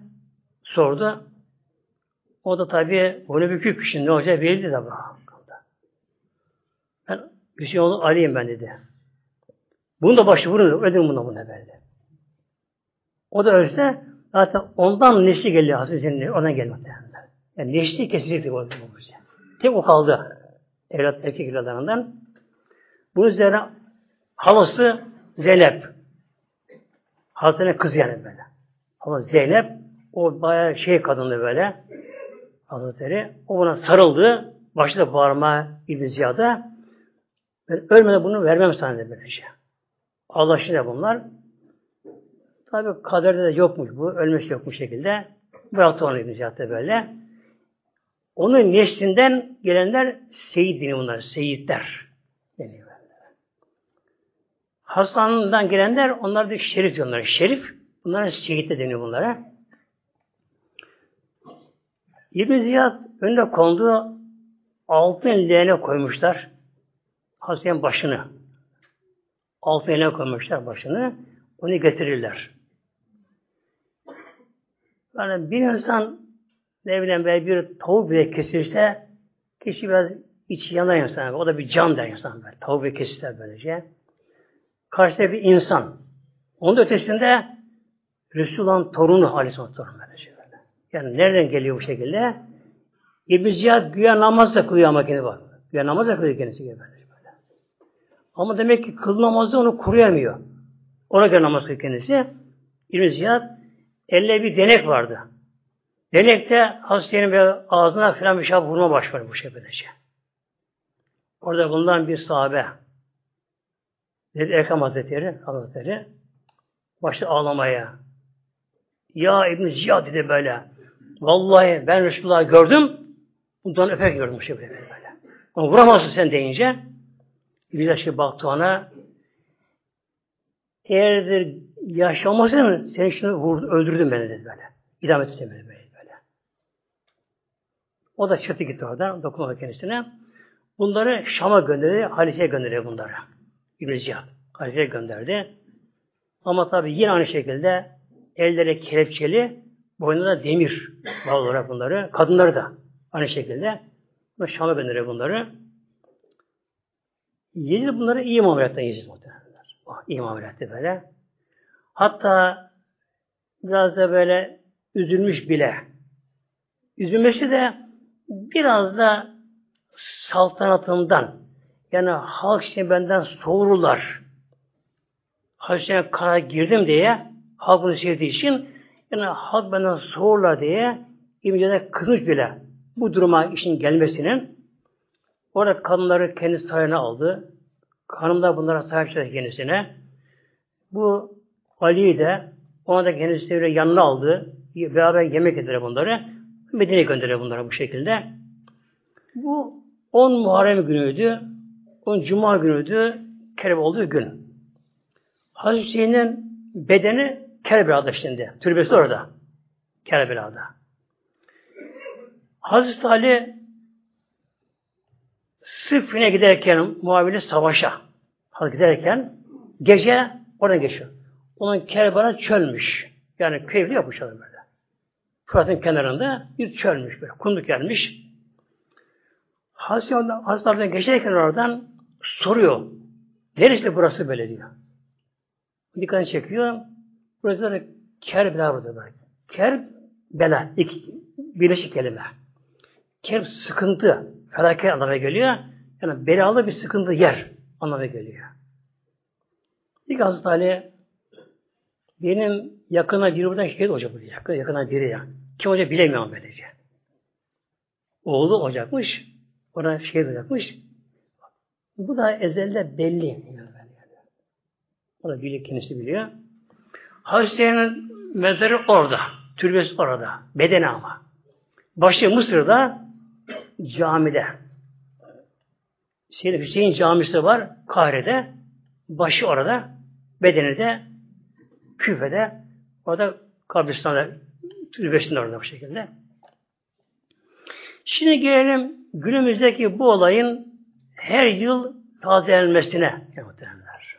Sordu. O da tabii onu bükük şimdi ne olacak belli de bu. Hüseyin oğlu Ali'yim ben dedi. Bunu da başı vurun, ödün buna buna böyle. O da ölse zaten ondan neşli geliyor Hazreti Ondan gelmedi. Yani neşli kesilecekti bu. Tek o kaldı. Evlat erkek evlatlarından. Bu üzerine halası Zeynep. Hasan'ın kızı yani böyle. Ama Zeynep o bayağı şey kadındı böyle. Hazretleri. O buna sarıldı. Başladı bağırma İbn Ziyad'a. Ben ölmeden bunu vermem sana dedi böyle şey. Şimdi bunlar. Tabi kaderde de yokmuş bu. Ölmesi yokmuş şekilde. Bıraktı onu İbn Ziyad'da böyle. Onun neslinden gelenler seyit deniyor bunlar. Seyitler deniyor. Hasan'dan gelenler onlar da şerif diyorlar. Şerif bunlara seyit de deniyor bunlara. İbn Ziyad önüne kondu altın leğene koymuşlar. Hasan'ın başını. Altın leğene koymuşlar başını. Onu getirirler. Yani bir insan ne bileyim böyle bir tavuk bile kesilse kişi biraz içi yanar insan. O da bir can der insan böyle. Tavuk bile kesilse böylece. Karşıda bir insan. Onun ötesinde Resulullah'ın torunu Aleyhisselam torunu böylece. Yani nereden geliyor bu şekilde? İbn Ziyad güya namaz da kılıyor ama kendisi bak. Güya namaz da kılıyor kendisi gibi böyle. Ama demek ki kıl namazı onu kuruyamıyor. Ona göre namaz kılıyor kendisi. İbn Ziyad elle bir denek vardı. Denekte hastanenin bir ağzına filan bir şey vurma başlıyor bu şey. Orada bulunan bir sahabe dedi Erkam Hazretleri, Hazretleri başladı ağlamaya. Ya İbn Ziyad dedi böyle. Vallahi ben Resulullah'ı gördüm. Bundan öpek gördüm şey böyle. böyle. Ama vuramazsın sen deyince yaşlı baktı ona eğer yaşamasın seni şunu vurdu, öldürdüm beni dedi böyle. İdam etsin beni böyle. O da çıktı gitti oradan. Dokunmadı kendisine. Bunları Şam'a gönderdi. Halice'ye gönderdi bunları. İbn Ziyad. Halice'ye gönderdi. Ama tabi yine aynı şekilde elleri kelepçeli, boynunda da demir bağlı olarak bunları. Kadınları da aynı şekilde. Şam'a gönderiyor bunları. Yezid bunları iyi muameletten Yezid muhtemelenler. Ah, İmam etti böyle. Hatta biraz da böyle üzülmüş bile. Üzülmesi de biraz da saltanatından yani halk işte benden soğururlar. Hazreti kara girdim diye halk bunu sevdiği için yani halk benden soğurlar diye İmce'de kızmış bile bu duruma işin gelmesinin orada kadınları kendi sayına aldı. Hanım da bunlara sahip kendisine. Bu Ali'yi de ona da kendisi yanına aldı. Beraber yemek yediler bunları. Medine'ye gönderiyor bunları bu şekilde. Bu 10 Muharrem günüydü. 10 Cuma günüydü. Kerbe olduğu gün. Hazreti Hüseyin'in bedeni Kerbela'da şimdi. Türbesi orada. Kerbela'da. Hazreti Ali Sıffin'e giderken muavili savaşa giderken gece oradan geçiyor. Onun Kerbela çölmüş. Yani köyde yapmış adam böyle. Fırat'ın kenarında bir çölmüş böyle. Kunduk gelmiş. Hazreti Hazreti geçerken oradan soruyor. Neresi burası böyle diyor. Dikkatini çekiyor. Burası da Kerbela burada böyle. Kerbela. iki birleşik kelime. Kerb sıkıntı. Felaket anlamına geliyor. Yani belalı bir sıkıntı yer anlamına geliyor. İlk Hazreti Ali benim yakına biri buradan şikayet olacak bu yakına, yakına biri ya. Kim olacak bilemiyorum böylece. Oğlu olacakmış. Oradan şikayet olacakmış. Bu da ezelde belli. O da biliyor, kendisi biliyor. Hazretleri'nin mezarı orada. Türbesi orada. Bedeni ama. Başı Mısır'da camide. Seyyid Hüseyin camisi var Kahire'de. Başı orada. Bedeni de Küfe'de. Orada kabristan'da türbesinde orada bu şekilde. Şimdi gelelim günümüzdeki bu olayın her yıl tazelenmesine. Muhtemelenler.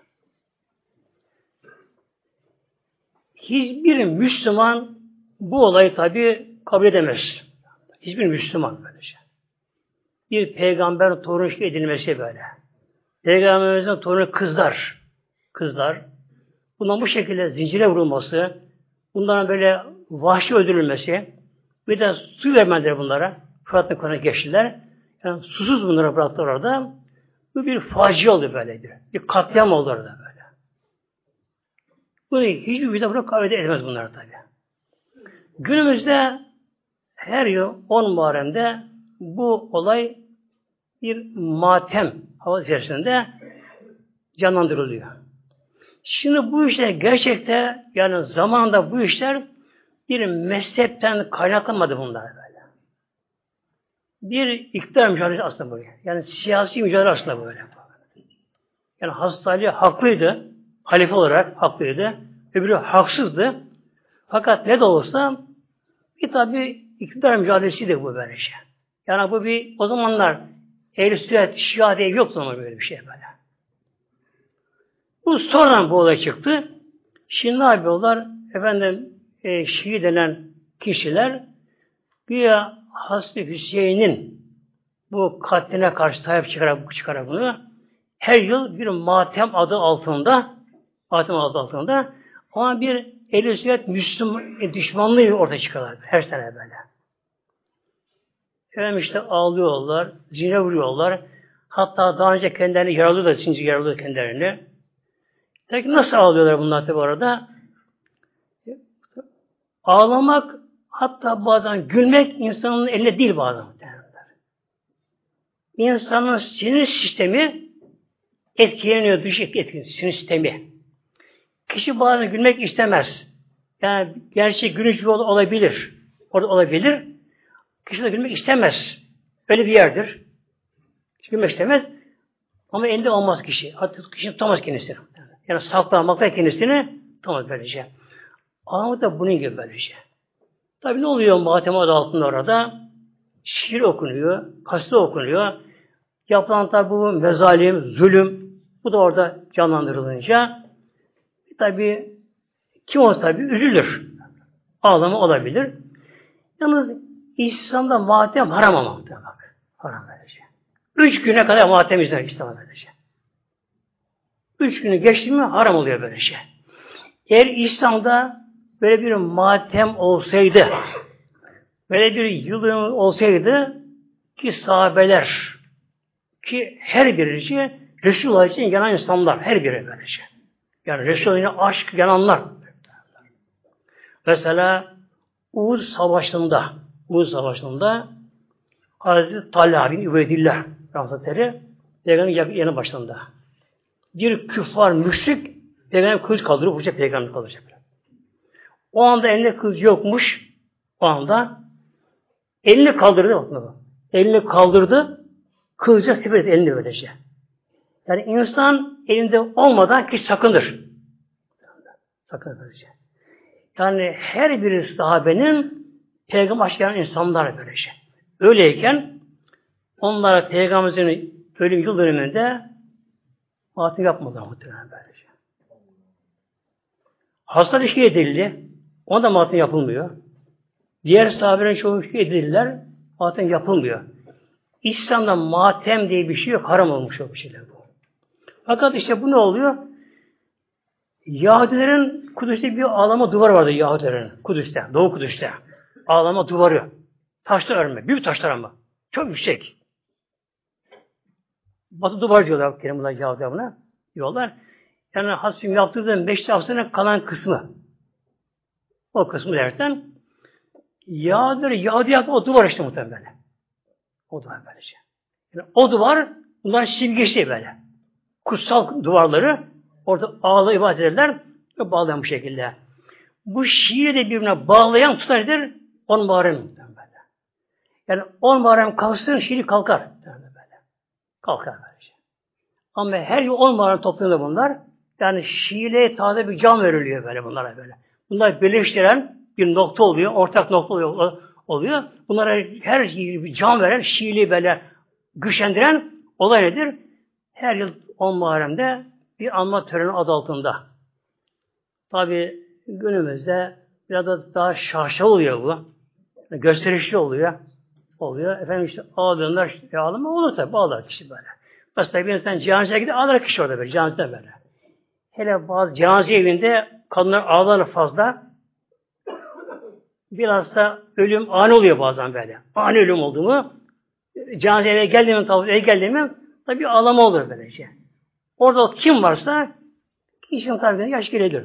Hiçbir Müslüman bu olayı tabi kabul edemez. Hiçbir Müslüman böylece. Bir peygamber torun edilmesi böyle. Peygamberimizin torunu kızlar. Kızlar. Bundan bu şekilde zincire vurulması, bunların böyle vahşi öldürülmesi, bir de su vermediler bunlara. Fırat'ın konu geçtiler. Yani susuz bunlara bıraktılar orada. Bu bir facia oldu böyleydi. Bir katliam oldu orada böyle. Bunu hiçbir bize bunu kabul edemez bunlar tabi. Günümüzde her yıl 10 Muharrem'de bu olay bir matem hava içerisinde canlandırılıyor. Şimdi bu işler gerçekte yani zamanda bu işler bir mezhepten kaynaklanmadı bunlar böyle. Bir iktidar mücadelesi aslında böyle. Yani siyasi mücadele aslında böyle. Yani Hazreti Ali haklıydı. Halife olarak haklıydı. Öbürü haksızdı. Fakat ne de olsa bir tabi iktidar mücadelesiydi bu böyle şey. Yani bu bir o zamanlar ehl sünnet şia diye yoktu ama böyle bir şey böyle. Bu sonradan bu olay çıktı. Şimdi ne yapıyorlar? Efendim e, Şii denen kişiler güya Hazreti Hüseyin'in bu katline karşı sahip çıkarak, çıkarak bunu her yıl bir matem adı altında matem adı altında ama bir ehl sünnet Müslüman e, düşmanlığı ortaya çıkarlar her sene böyle. Efendim işte ağlıyorlar, zine vuruyorlar. Hatta daha önce kendilerini yaralıyor da zincir yaralıyor kendilerini. Peki nasıl ağlıyorlar bunlar tabi orada? Ağlamak hatta bazen gülmek insanın eline değil bazen. İnsanın sinir sistemi etkileniyor, dış etkileniyor, sinir sistemi. Kişi bazen gülmek istemez. Yani gerçek gülünç olabilir. Orada olabilir. Kişi de gülmek istemez. Öyle bir yerdir. Gülmek istemez. Ama elde olmaz kişi. Hatta kişi tutamaz kendisini. Yani saklamakta kendisini tutamaz böylece. Ama da bunun gibi böylece. Tabi ne oluyor matem adı altında orada? Şiir okunuyor, kaside okunuyor. Yapılan tabi bu mezalim, zulüm, bu da orada canlandırılınca tabi kim olsa tabi üzülür. Ağlama olabilir. Yalnız İslam'da matem haram ama bak. Haram böylece. Üç güne kadar matem izler İslam'da böylece. Üç günü geçti mi haram oluyor böyle şey. Eğer İslam'da böyle bir matem olsaydı, böyle bir yıl olsaydı ki sahabeler ki her birisi Resulullah için yanan insanlar, her biri böylece. Şey. Yani Resulullah'ın aşk yananlar. Mesela Uğuz Savaşı'nda, Uğuz Savaşı'nda Hazreti Talha bin Übeydillah Rahmetleri Peygamber'in yanı başında. Bir küffar müşrik Peygamber kılıç kaldırıp vuracak Peygamber kalacak. O anda elinde kılıç yokmuş. O anda elini kaldırdı. Elini kaldırdı. Kılıca sipet elini böylece. Yani insan elinde olmadan ki sakınır. Sakınır böylece. Yani her bir sahabenin peygamber aşkı insanlar böylece. Öyleyken onlara peygamberimizin ölüm yıl döneminde matem yapmadılar muhtemelen böylece. Hasta bir şey edildi. Ona da matem yapılmıyor. Diğer sahabelerin çoğu şey edildiler. Matem yapılmıyor. İslam'da matem diye bir şey yok. Haram olmuş o bir şeyler bu. Fakat işte bu ne oluyor? Yahudilerin Kudüs'te bir ağlama duvarı vardı Yahudilerin Kudüs'te, Doğu Kudüs'te. Ağlama duvarı. Taşla örme. Büyük taşlar ama. Çok yüksek. Batı duvar diyorlar Kerimullah Yahudiler buna. Diyorlar. Yani Hasim yaptırdığı Meşri Hafsa'nın kalan kısmı. O kısmı derken Yahudiler Yahudi yaptı o duvar işte muhtemelen. O duvar böylece. Yani o duvar bunlar simgesi böyle. Kutsal duvarları orada ağla ibadet ederler ve bağlayan bu şekilde. Bu şiiri de birbirine bağlayan tutan nedir? On Muharrem böyle. Yani on Muharrem kalksın şiiri kalkar. Böyle. Kalkar böylece. Ama her yıl on Muharrem toplanıyor bunlar. Yani şiire taze bir can veriliyor böyle bunlara böyle. Bunlar birleştiren bir nokta oluyor, ortak nokta oluyor. Bunlara her bir can veren, şiiri böyle güçlendiren olay nedir? Her yıl 10 Muharrem'de bir anma töreni adı altında. Tabi günümüzde biraz da daha şaşalı oluyor bu. Gösterişli oluyor. Oluyor. Efendim işte ağlayanlar, işte, ağlama olur tabi ağlar kişi böyle. Mesela bir insan cenazeye gidiyor ağlar kişi orada böyle cenazede böyle. Hele bazı cenaze evinde kadınlar ağlar fazla. Biraz da ölüm ani oluyor bazen böyle. Ani ölüm oldu mu cenazeye geldi mi tabi eve geldi mi tabi ağlama olur böylece. Orada kim varsa kişinin tabi yaş gelebilir.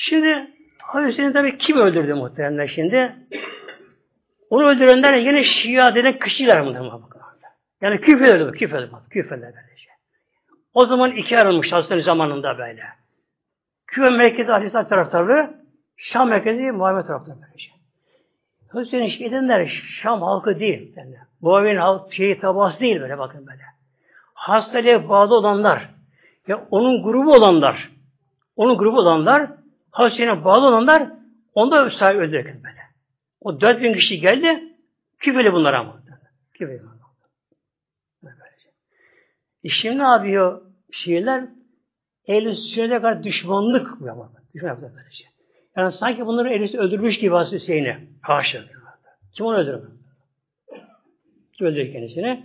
Şimdi Hüseyin tabi kim öldürdü muhtemelen şimdi? Onu öldürenler yine Şia denen kişiler muhtemelen. Yani küfür öldü, küfür öldü, küfür öldü böylece. O zaman iki ayrılmış Hazretleri zamanında böyle. Küfe merkezi Aleyhisselam taraftarı, Şam merkezi Muhammed taraftarı böylece. Hüseyin iş edenler Şam halkı değil. Yani. Muaviye'nin halk, şeyi tabası değil böyle bakın böyle. Hastalığa bağlı olanlar ve onun grubu olanlar, onun grubu olanlar, hastalığa bağlı olanlar onda sahip öldürürken böyle. O dört bin kişi geldi, küfeli bunlar ama. Küfeli bunlar. E şimdi ne yapıyor şiirler? Ehl-i sünnete kadar düşmanlık yapıyor. Düşmanlık yapıyor böylece. Yani sanki bunları Ehl-i öldürmüş gibi Hazreti Hüseyin'i. Haşa. Kim onu öldürür? Kim öldürür kendisini?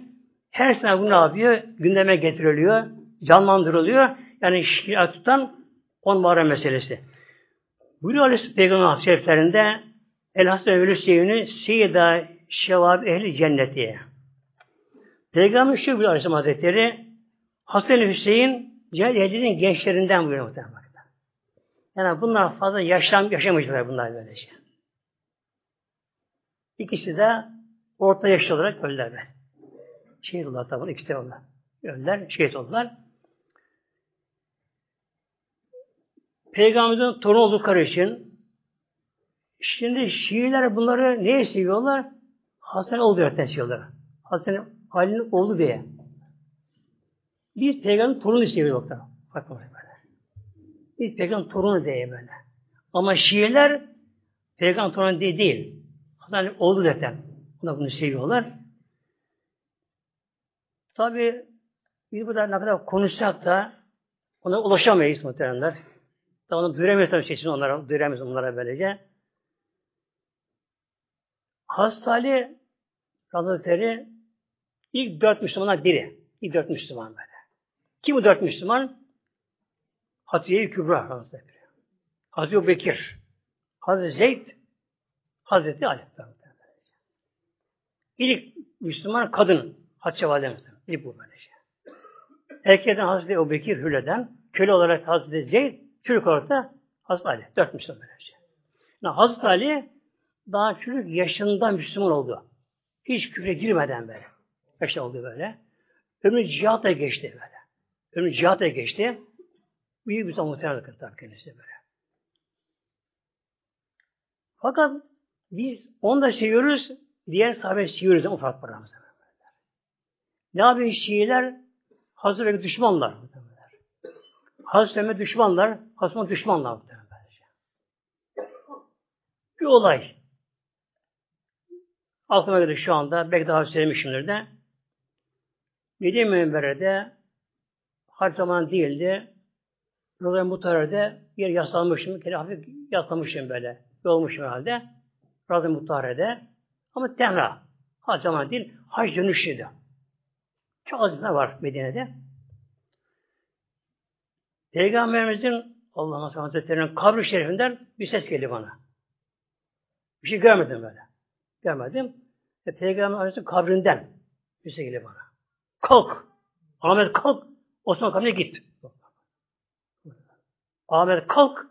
Her sene bu ne yapıyor? Gündeme getiriliyor, canlandırılıyor. Yani şiir tutan on Muharrem meselesi. Buyuruyor Aleyhisselam Peygamber Şeriflerinde El Hasan Evlü Seyyid'i Seyyida Şevab Ehli Cenneti. Peygamber şu buyuruyor Aleyhisselam Hazretleri Hasan Hüseyin Cehennet'in gençlerinden buyuruyor muhtemelen. Yani bunlar fazla yaşam, yaşamayacaklar bunlar böylece. İkisi de orta yaşlı olarak öldüler. Şehit oldular tabi. İkisi de onlar. Öldüler, şehit oldular. Peygamberimizin torunu oldukları için şimdi Şiiler bunları neye seviyorlar? Hasan oldu öğreten seviyorlar. Hasan Ali'nin oğlu diye. Biz peygamberin torunu seviyoruz. Bakın böyle. Biz peygamber torunu diye böyle. Ama Şiiler peygamber torunu diye değil. Hasan oğlu zaten. Onlar bunu seviyorlar. Tabi biz burada ne kadar konuşsak da ona ulaşamayız muhtemelenler. Daha onu duyuramayız tabii seçin onlara, duyuramayız onlara böylece. Hazreti Hazretleri ilk dört Müslümanlar biri. İlk dört Müslüman böyle. Kim bu dört Müslüman? Hatice-i Kübra Hazretleri. Hazreti Bekir, Hazreti Zeyd, Hazreti Ali. İlk Müslüman kadın Hatice Validemiz. İlk bu böylece. Erkekten Hazreti Ebu Bekir Hüle'den, köle olarak Hazreti Zeyd, Olarak da Hazreti Ali. Dört Müslüman böylece. Yani Hazreti Ali daha çocuk yaşında Müslüman oldu. Hiç küfre girmeden böyle. Yaşta oldu böyle. Ömrü cihata geçti böyle. Ömrü cihata geçti. Büyük bir muhtemelen tabii kendisi böyle. Fakat biz onu da seviyoruz, diğer sahabe seviyoruz o fark var. Ne yapıyor Şiiler? Hazreti düşmanlar. Hazreti Ömer düşmanlar, Hazreti düşmanlar. Bir olay. Aklıma geldi şu anda, belki daha söylemişimdir de. Medine Münbere'de harç zaman değildi. Rozan Mutare'de yer yaslanmışım, kere hafif yaslamışım böyle. Olmuşum herhalde. Razı Mutare'de. Ama tenra. Hac zaman değil, hac dönüşüydü. Çok az var Medine'de. Peygamberimizin Allah Hazretleri'nin kabri şerifinden bir ses geldi bana. Bir şey görmedim böyle. Görmedim. E, Peygamber kabrinden bir şey geldi bana. Kalk. Ahmet kalk. Osman kabrine git. Ahmet kalk.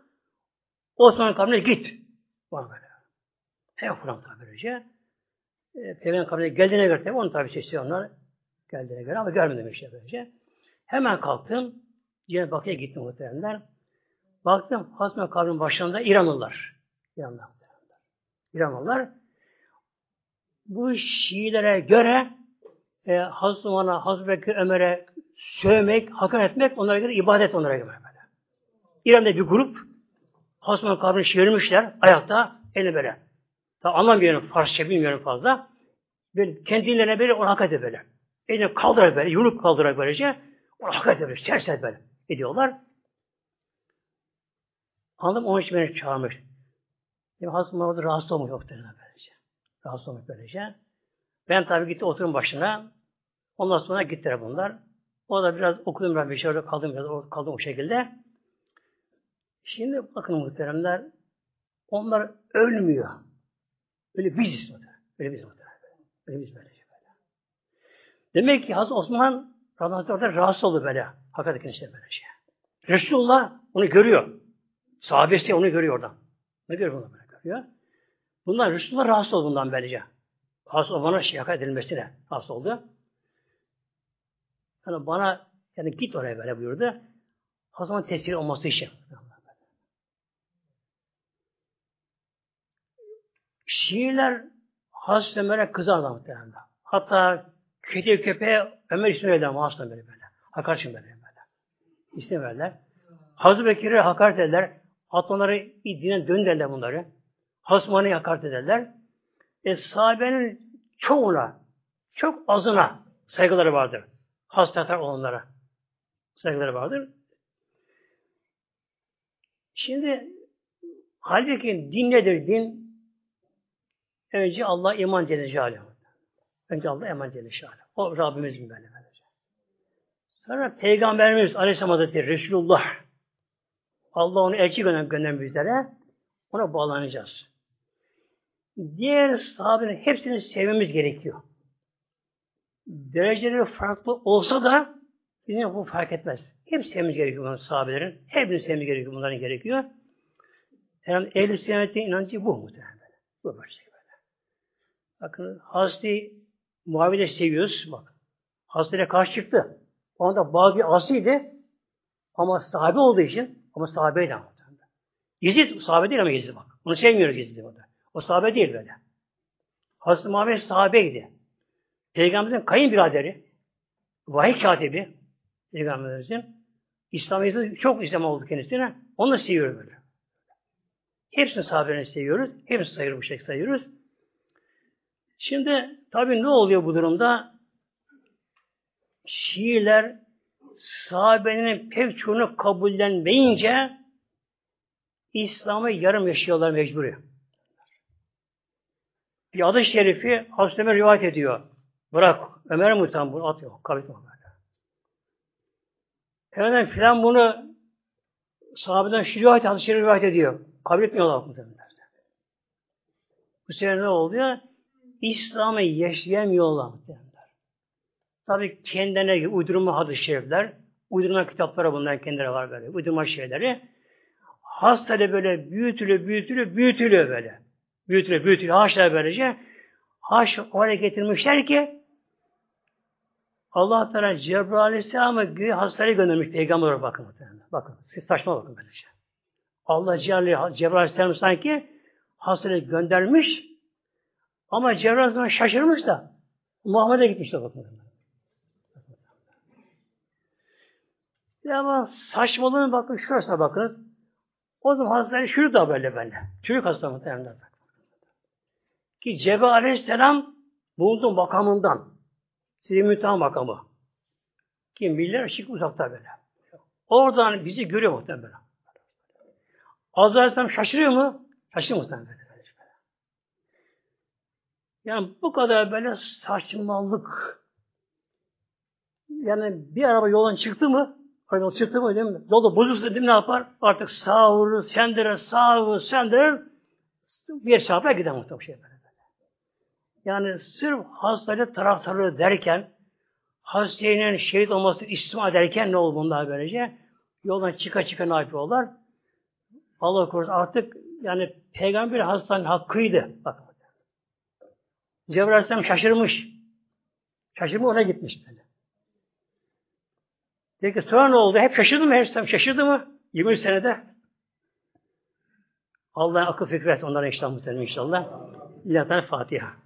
Osman kabrine git. Bana böyle. Hem Kur'an tabi böylece. E, Peygamber kabrine geldiğine göre tabi onu tabi seçiyor onlar. Geldiğine göre ama görmedim işte böylece. Hemen kalktım. Cenab-ı Bakı'ya gittim muhteremler. Baktım Hasme kabrinin başlarında İranlılar. İranlılar. İranlılar. Bu Şiilere göre e, Hazreti Umar'a, Hazreti Ömer'e sövmek, hakaret etmek onlara göre ibadet onlara göre böyle. İran'da bir grup Hazreti Umar kabrini çevirmişler ayakta eli böyle. Daha anlamıyorum Farsça bilmiyorum fazla. Böyle kendilerine böyle onu hakaret böyle. Elini kaldırarak böyle, yumruk kaldırarak böylece onu hakaret böyle, serser böyle ediyorlar. Anladım onun için beni çağırmış. Benim Hazreti orada rahatsız olmuş yok böylece. Rahatsız olmuş böylece. Ben tabii gitti oturun başına. Ondan sonra gittiler bunlar. O da biraz okudum ben bir şey orada kaldım biraz kaldım o şekilde. Şimdi bakın muhteremler onlar ölmüyor. Öyle biziz muhterem. Öyle biz muhterem. Öyle biz böylece böyle. Demek ki Hazreti Osman orada rahatsız oldu böyle. Hakikaten işte böyle şey. Resulullah onu görüyor. Sahabesi onu görüyor oradan. Ne görüyor bunu böyle görüyor. Bunlar Resulullah rahatsız oldu bundan böylece. Rahatsız olmana şaka edilmesine rahatsız oldu. Yani bana yani git oraya böyle buyurdu. O zaman tesir olması için. Şiirler Hazreti Ömer'e kızarlar muhtemelen. Hatta kedi köpeğe Ömer ismi verirler Mahsus'tan böyle böyle. Hakaret için böyle böyle. Verirler. Hazreti Bekir'e hakaret ederler. Hatta onları dinen dön derler bunları. Hasmanı hakaret ederler. E, sahabenin çoğuna, çok azına saygıları vardır. Hastatar olanlara saygıları vardır. Şimdi halbuki din nedir? Din önce Allah iman Celle. Önce Allah iman Celle. O Rabbimizin böyle böylece. Sonra Peygamberimiz Aleyhisselam Hazretleri Resulullah Allah onu elçi gönder, göndermiş bizlere ona bağlanacağız. Diğer sahabenin hepsini sevmemiz gerekiyor. Dereceleri farklı olsa da bizim bu fark etmez. Hep sevmemiz gerekiyor bunların sahabelerin. Hepsini sevmemiz gerekiyor bunların gerekiyor. Yani ehl-i sünnetin inancı bu muhtemelen. Bu böyle şey. Bakın Hazreti Muaviye seviyoruz. Bak. Hazretlere karşı çıktı. O anda asiydi. Ama sahabe olduğu için ama sahabeydi ama. Yezid sahabe değil ama Yezid bak. Onu sevmiyoruz Yezid'i burada. O sahabe değil böyle. Hazreti Muhammed sahabeydi. Peygamberimizin kayınbiraderi, vahiy katibi, Peygamberimizin İslamiyet'in çok İslam oldu kendisine. Onu da seviyoruz böyle. Hepsini sahabelerini seviyoruz. Hepsini sayıyoruz bu şekilde sayıyoruz. Şimdi tabii ne oluyor bu durumda? Şiiler sahabenin pek çoğunu kabullenmeyince İslam'ı yarım yaşıyorlar mecburi. Bir adı şerifi Hazreti Ömer rivayet ediyor. Bırak. Ömer muhtemelen bunu atıyor. Kabul böyle. Hemen filan bunu sahabeden şu rivayet, hadis rivayet ediyor. Kabul etmiyorlar muhtemelen. Bu sefer ne oluyor? İslam'ı yaşayamıyorlar muhtemelen. Tabi kendine uydurma hadis-i şerifler, uydurma kitaplara bunlar kendileri var böyle. Uydurma şeyleri. Hastalığı böyle büyütülüyor, büyütülüyor, büyütülüyor böyle. Büyütülüyor, büyütülüyor. Haşlar böylece. Haş oraya getirmişler ki Allah Teala Cebrail Aleyhisselam'ı güya hastalığı göndermiş peygamber bakın. Bakın. Saçma bakın böylece. Allah Cebrail Aleyhisselam sanki hastalığı göndermiş ama Cebrail Aleyhisselam şaşırmış da Muhammed'e gitmiş de bakın. Ya ama saçmalığın bakın şurasına bakın. O zaman hastaları çocuk da böyle böyle. Çocuk hasta muhtemelen. Ki Cebrail Aleyhisselam bulunduğu makamından size müteha makamı. Ki miller ışık uzakta böyle. Oradan bizi görüyor muhtemelen. Azrail Aleyhisselam şaşırıyor mu? Şaşırıyor muhtemelen. Yani bu kadar böyle saçmalık. Yani bir araba yoldan çıktı mı Yol çıktı mı değil mi? Yolda bozulsa değil mi ne yapar? Artık sağ vurur, sendirir, sağ vurur, sendirir. Bir çarpar gider muhtemelen şey böyle. Yani sırf hastalığı taraftarı derken hastanenin şehit olması istima ederken ne oldu bunlar böylece? Yoldan çıka çıka ne yapıyorlar? Allah korusun artık yani peygamber hastanın hakkıydı. Bak. Cebrail Aleyhisselam şaşırmış. Şaşırma ona gitmiş böyle. Peki sonra ne oldu? Hep şaşırdı mı? Hep şaşırdı mı? 20 senede. Allah akıl fikir versin onlara inşallah inşallah. İlahi Fatiha.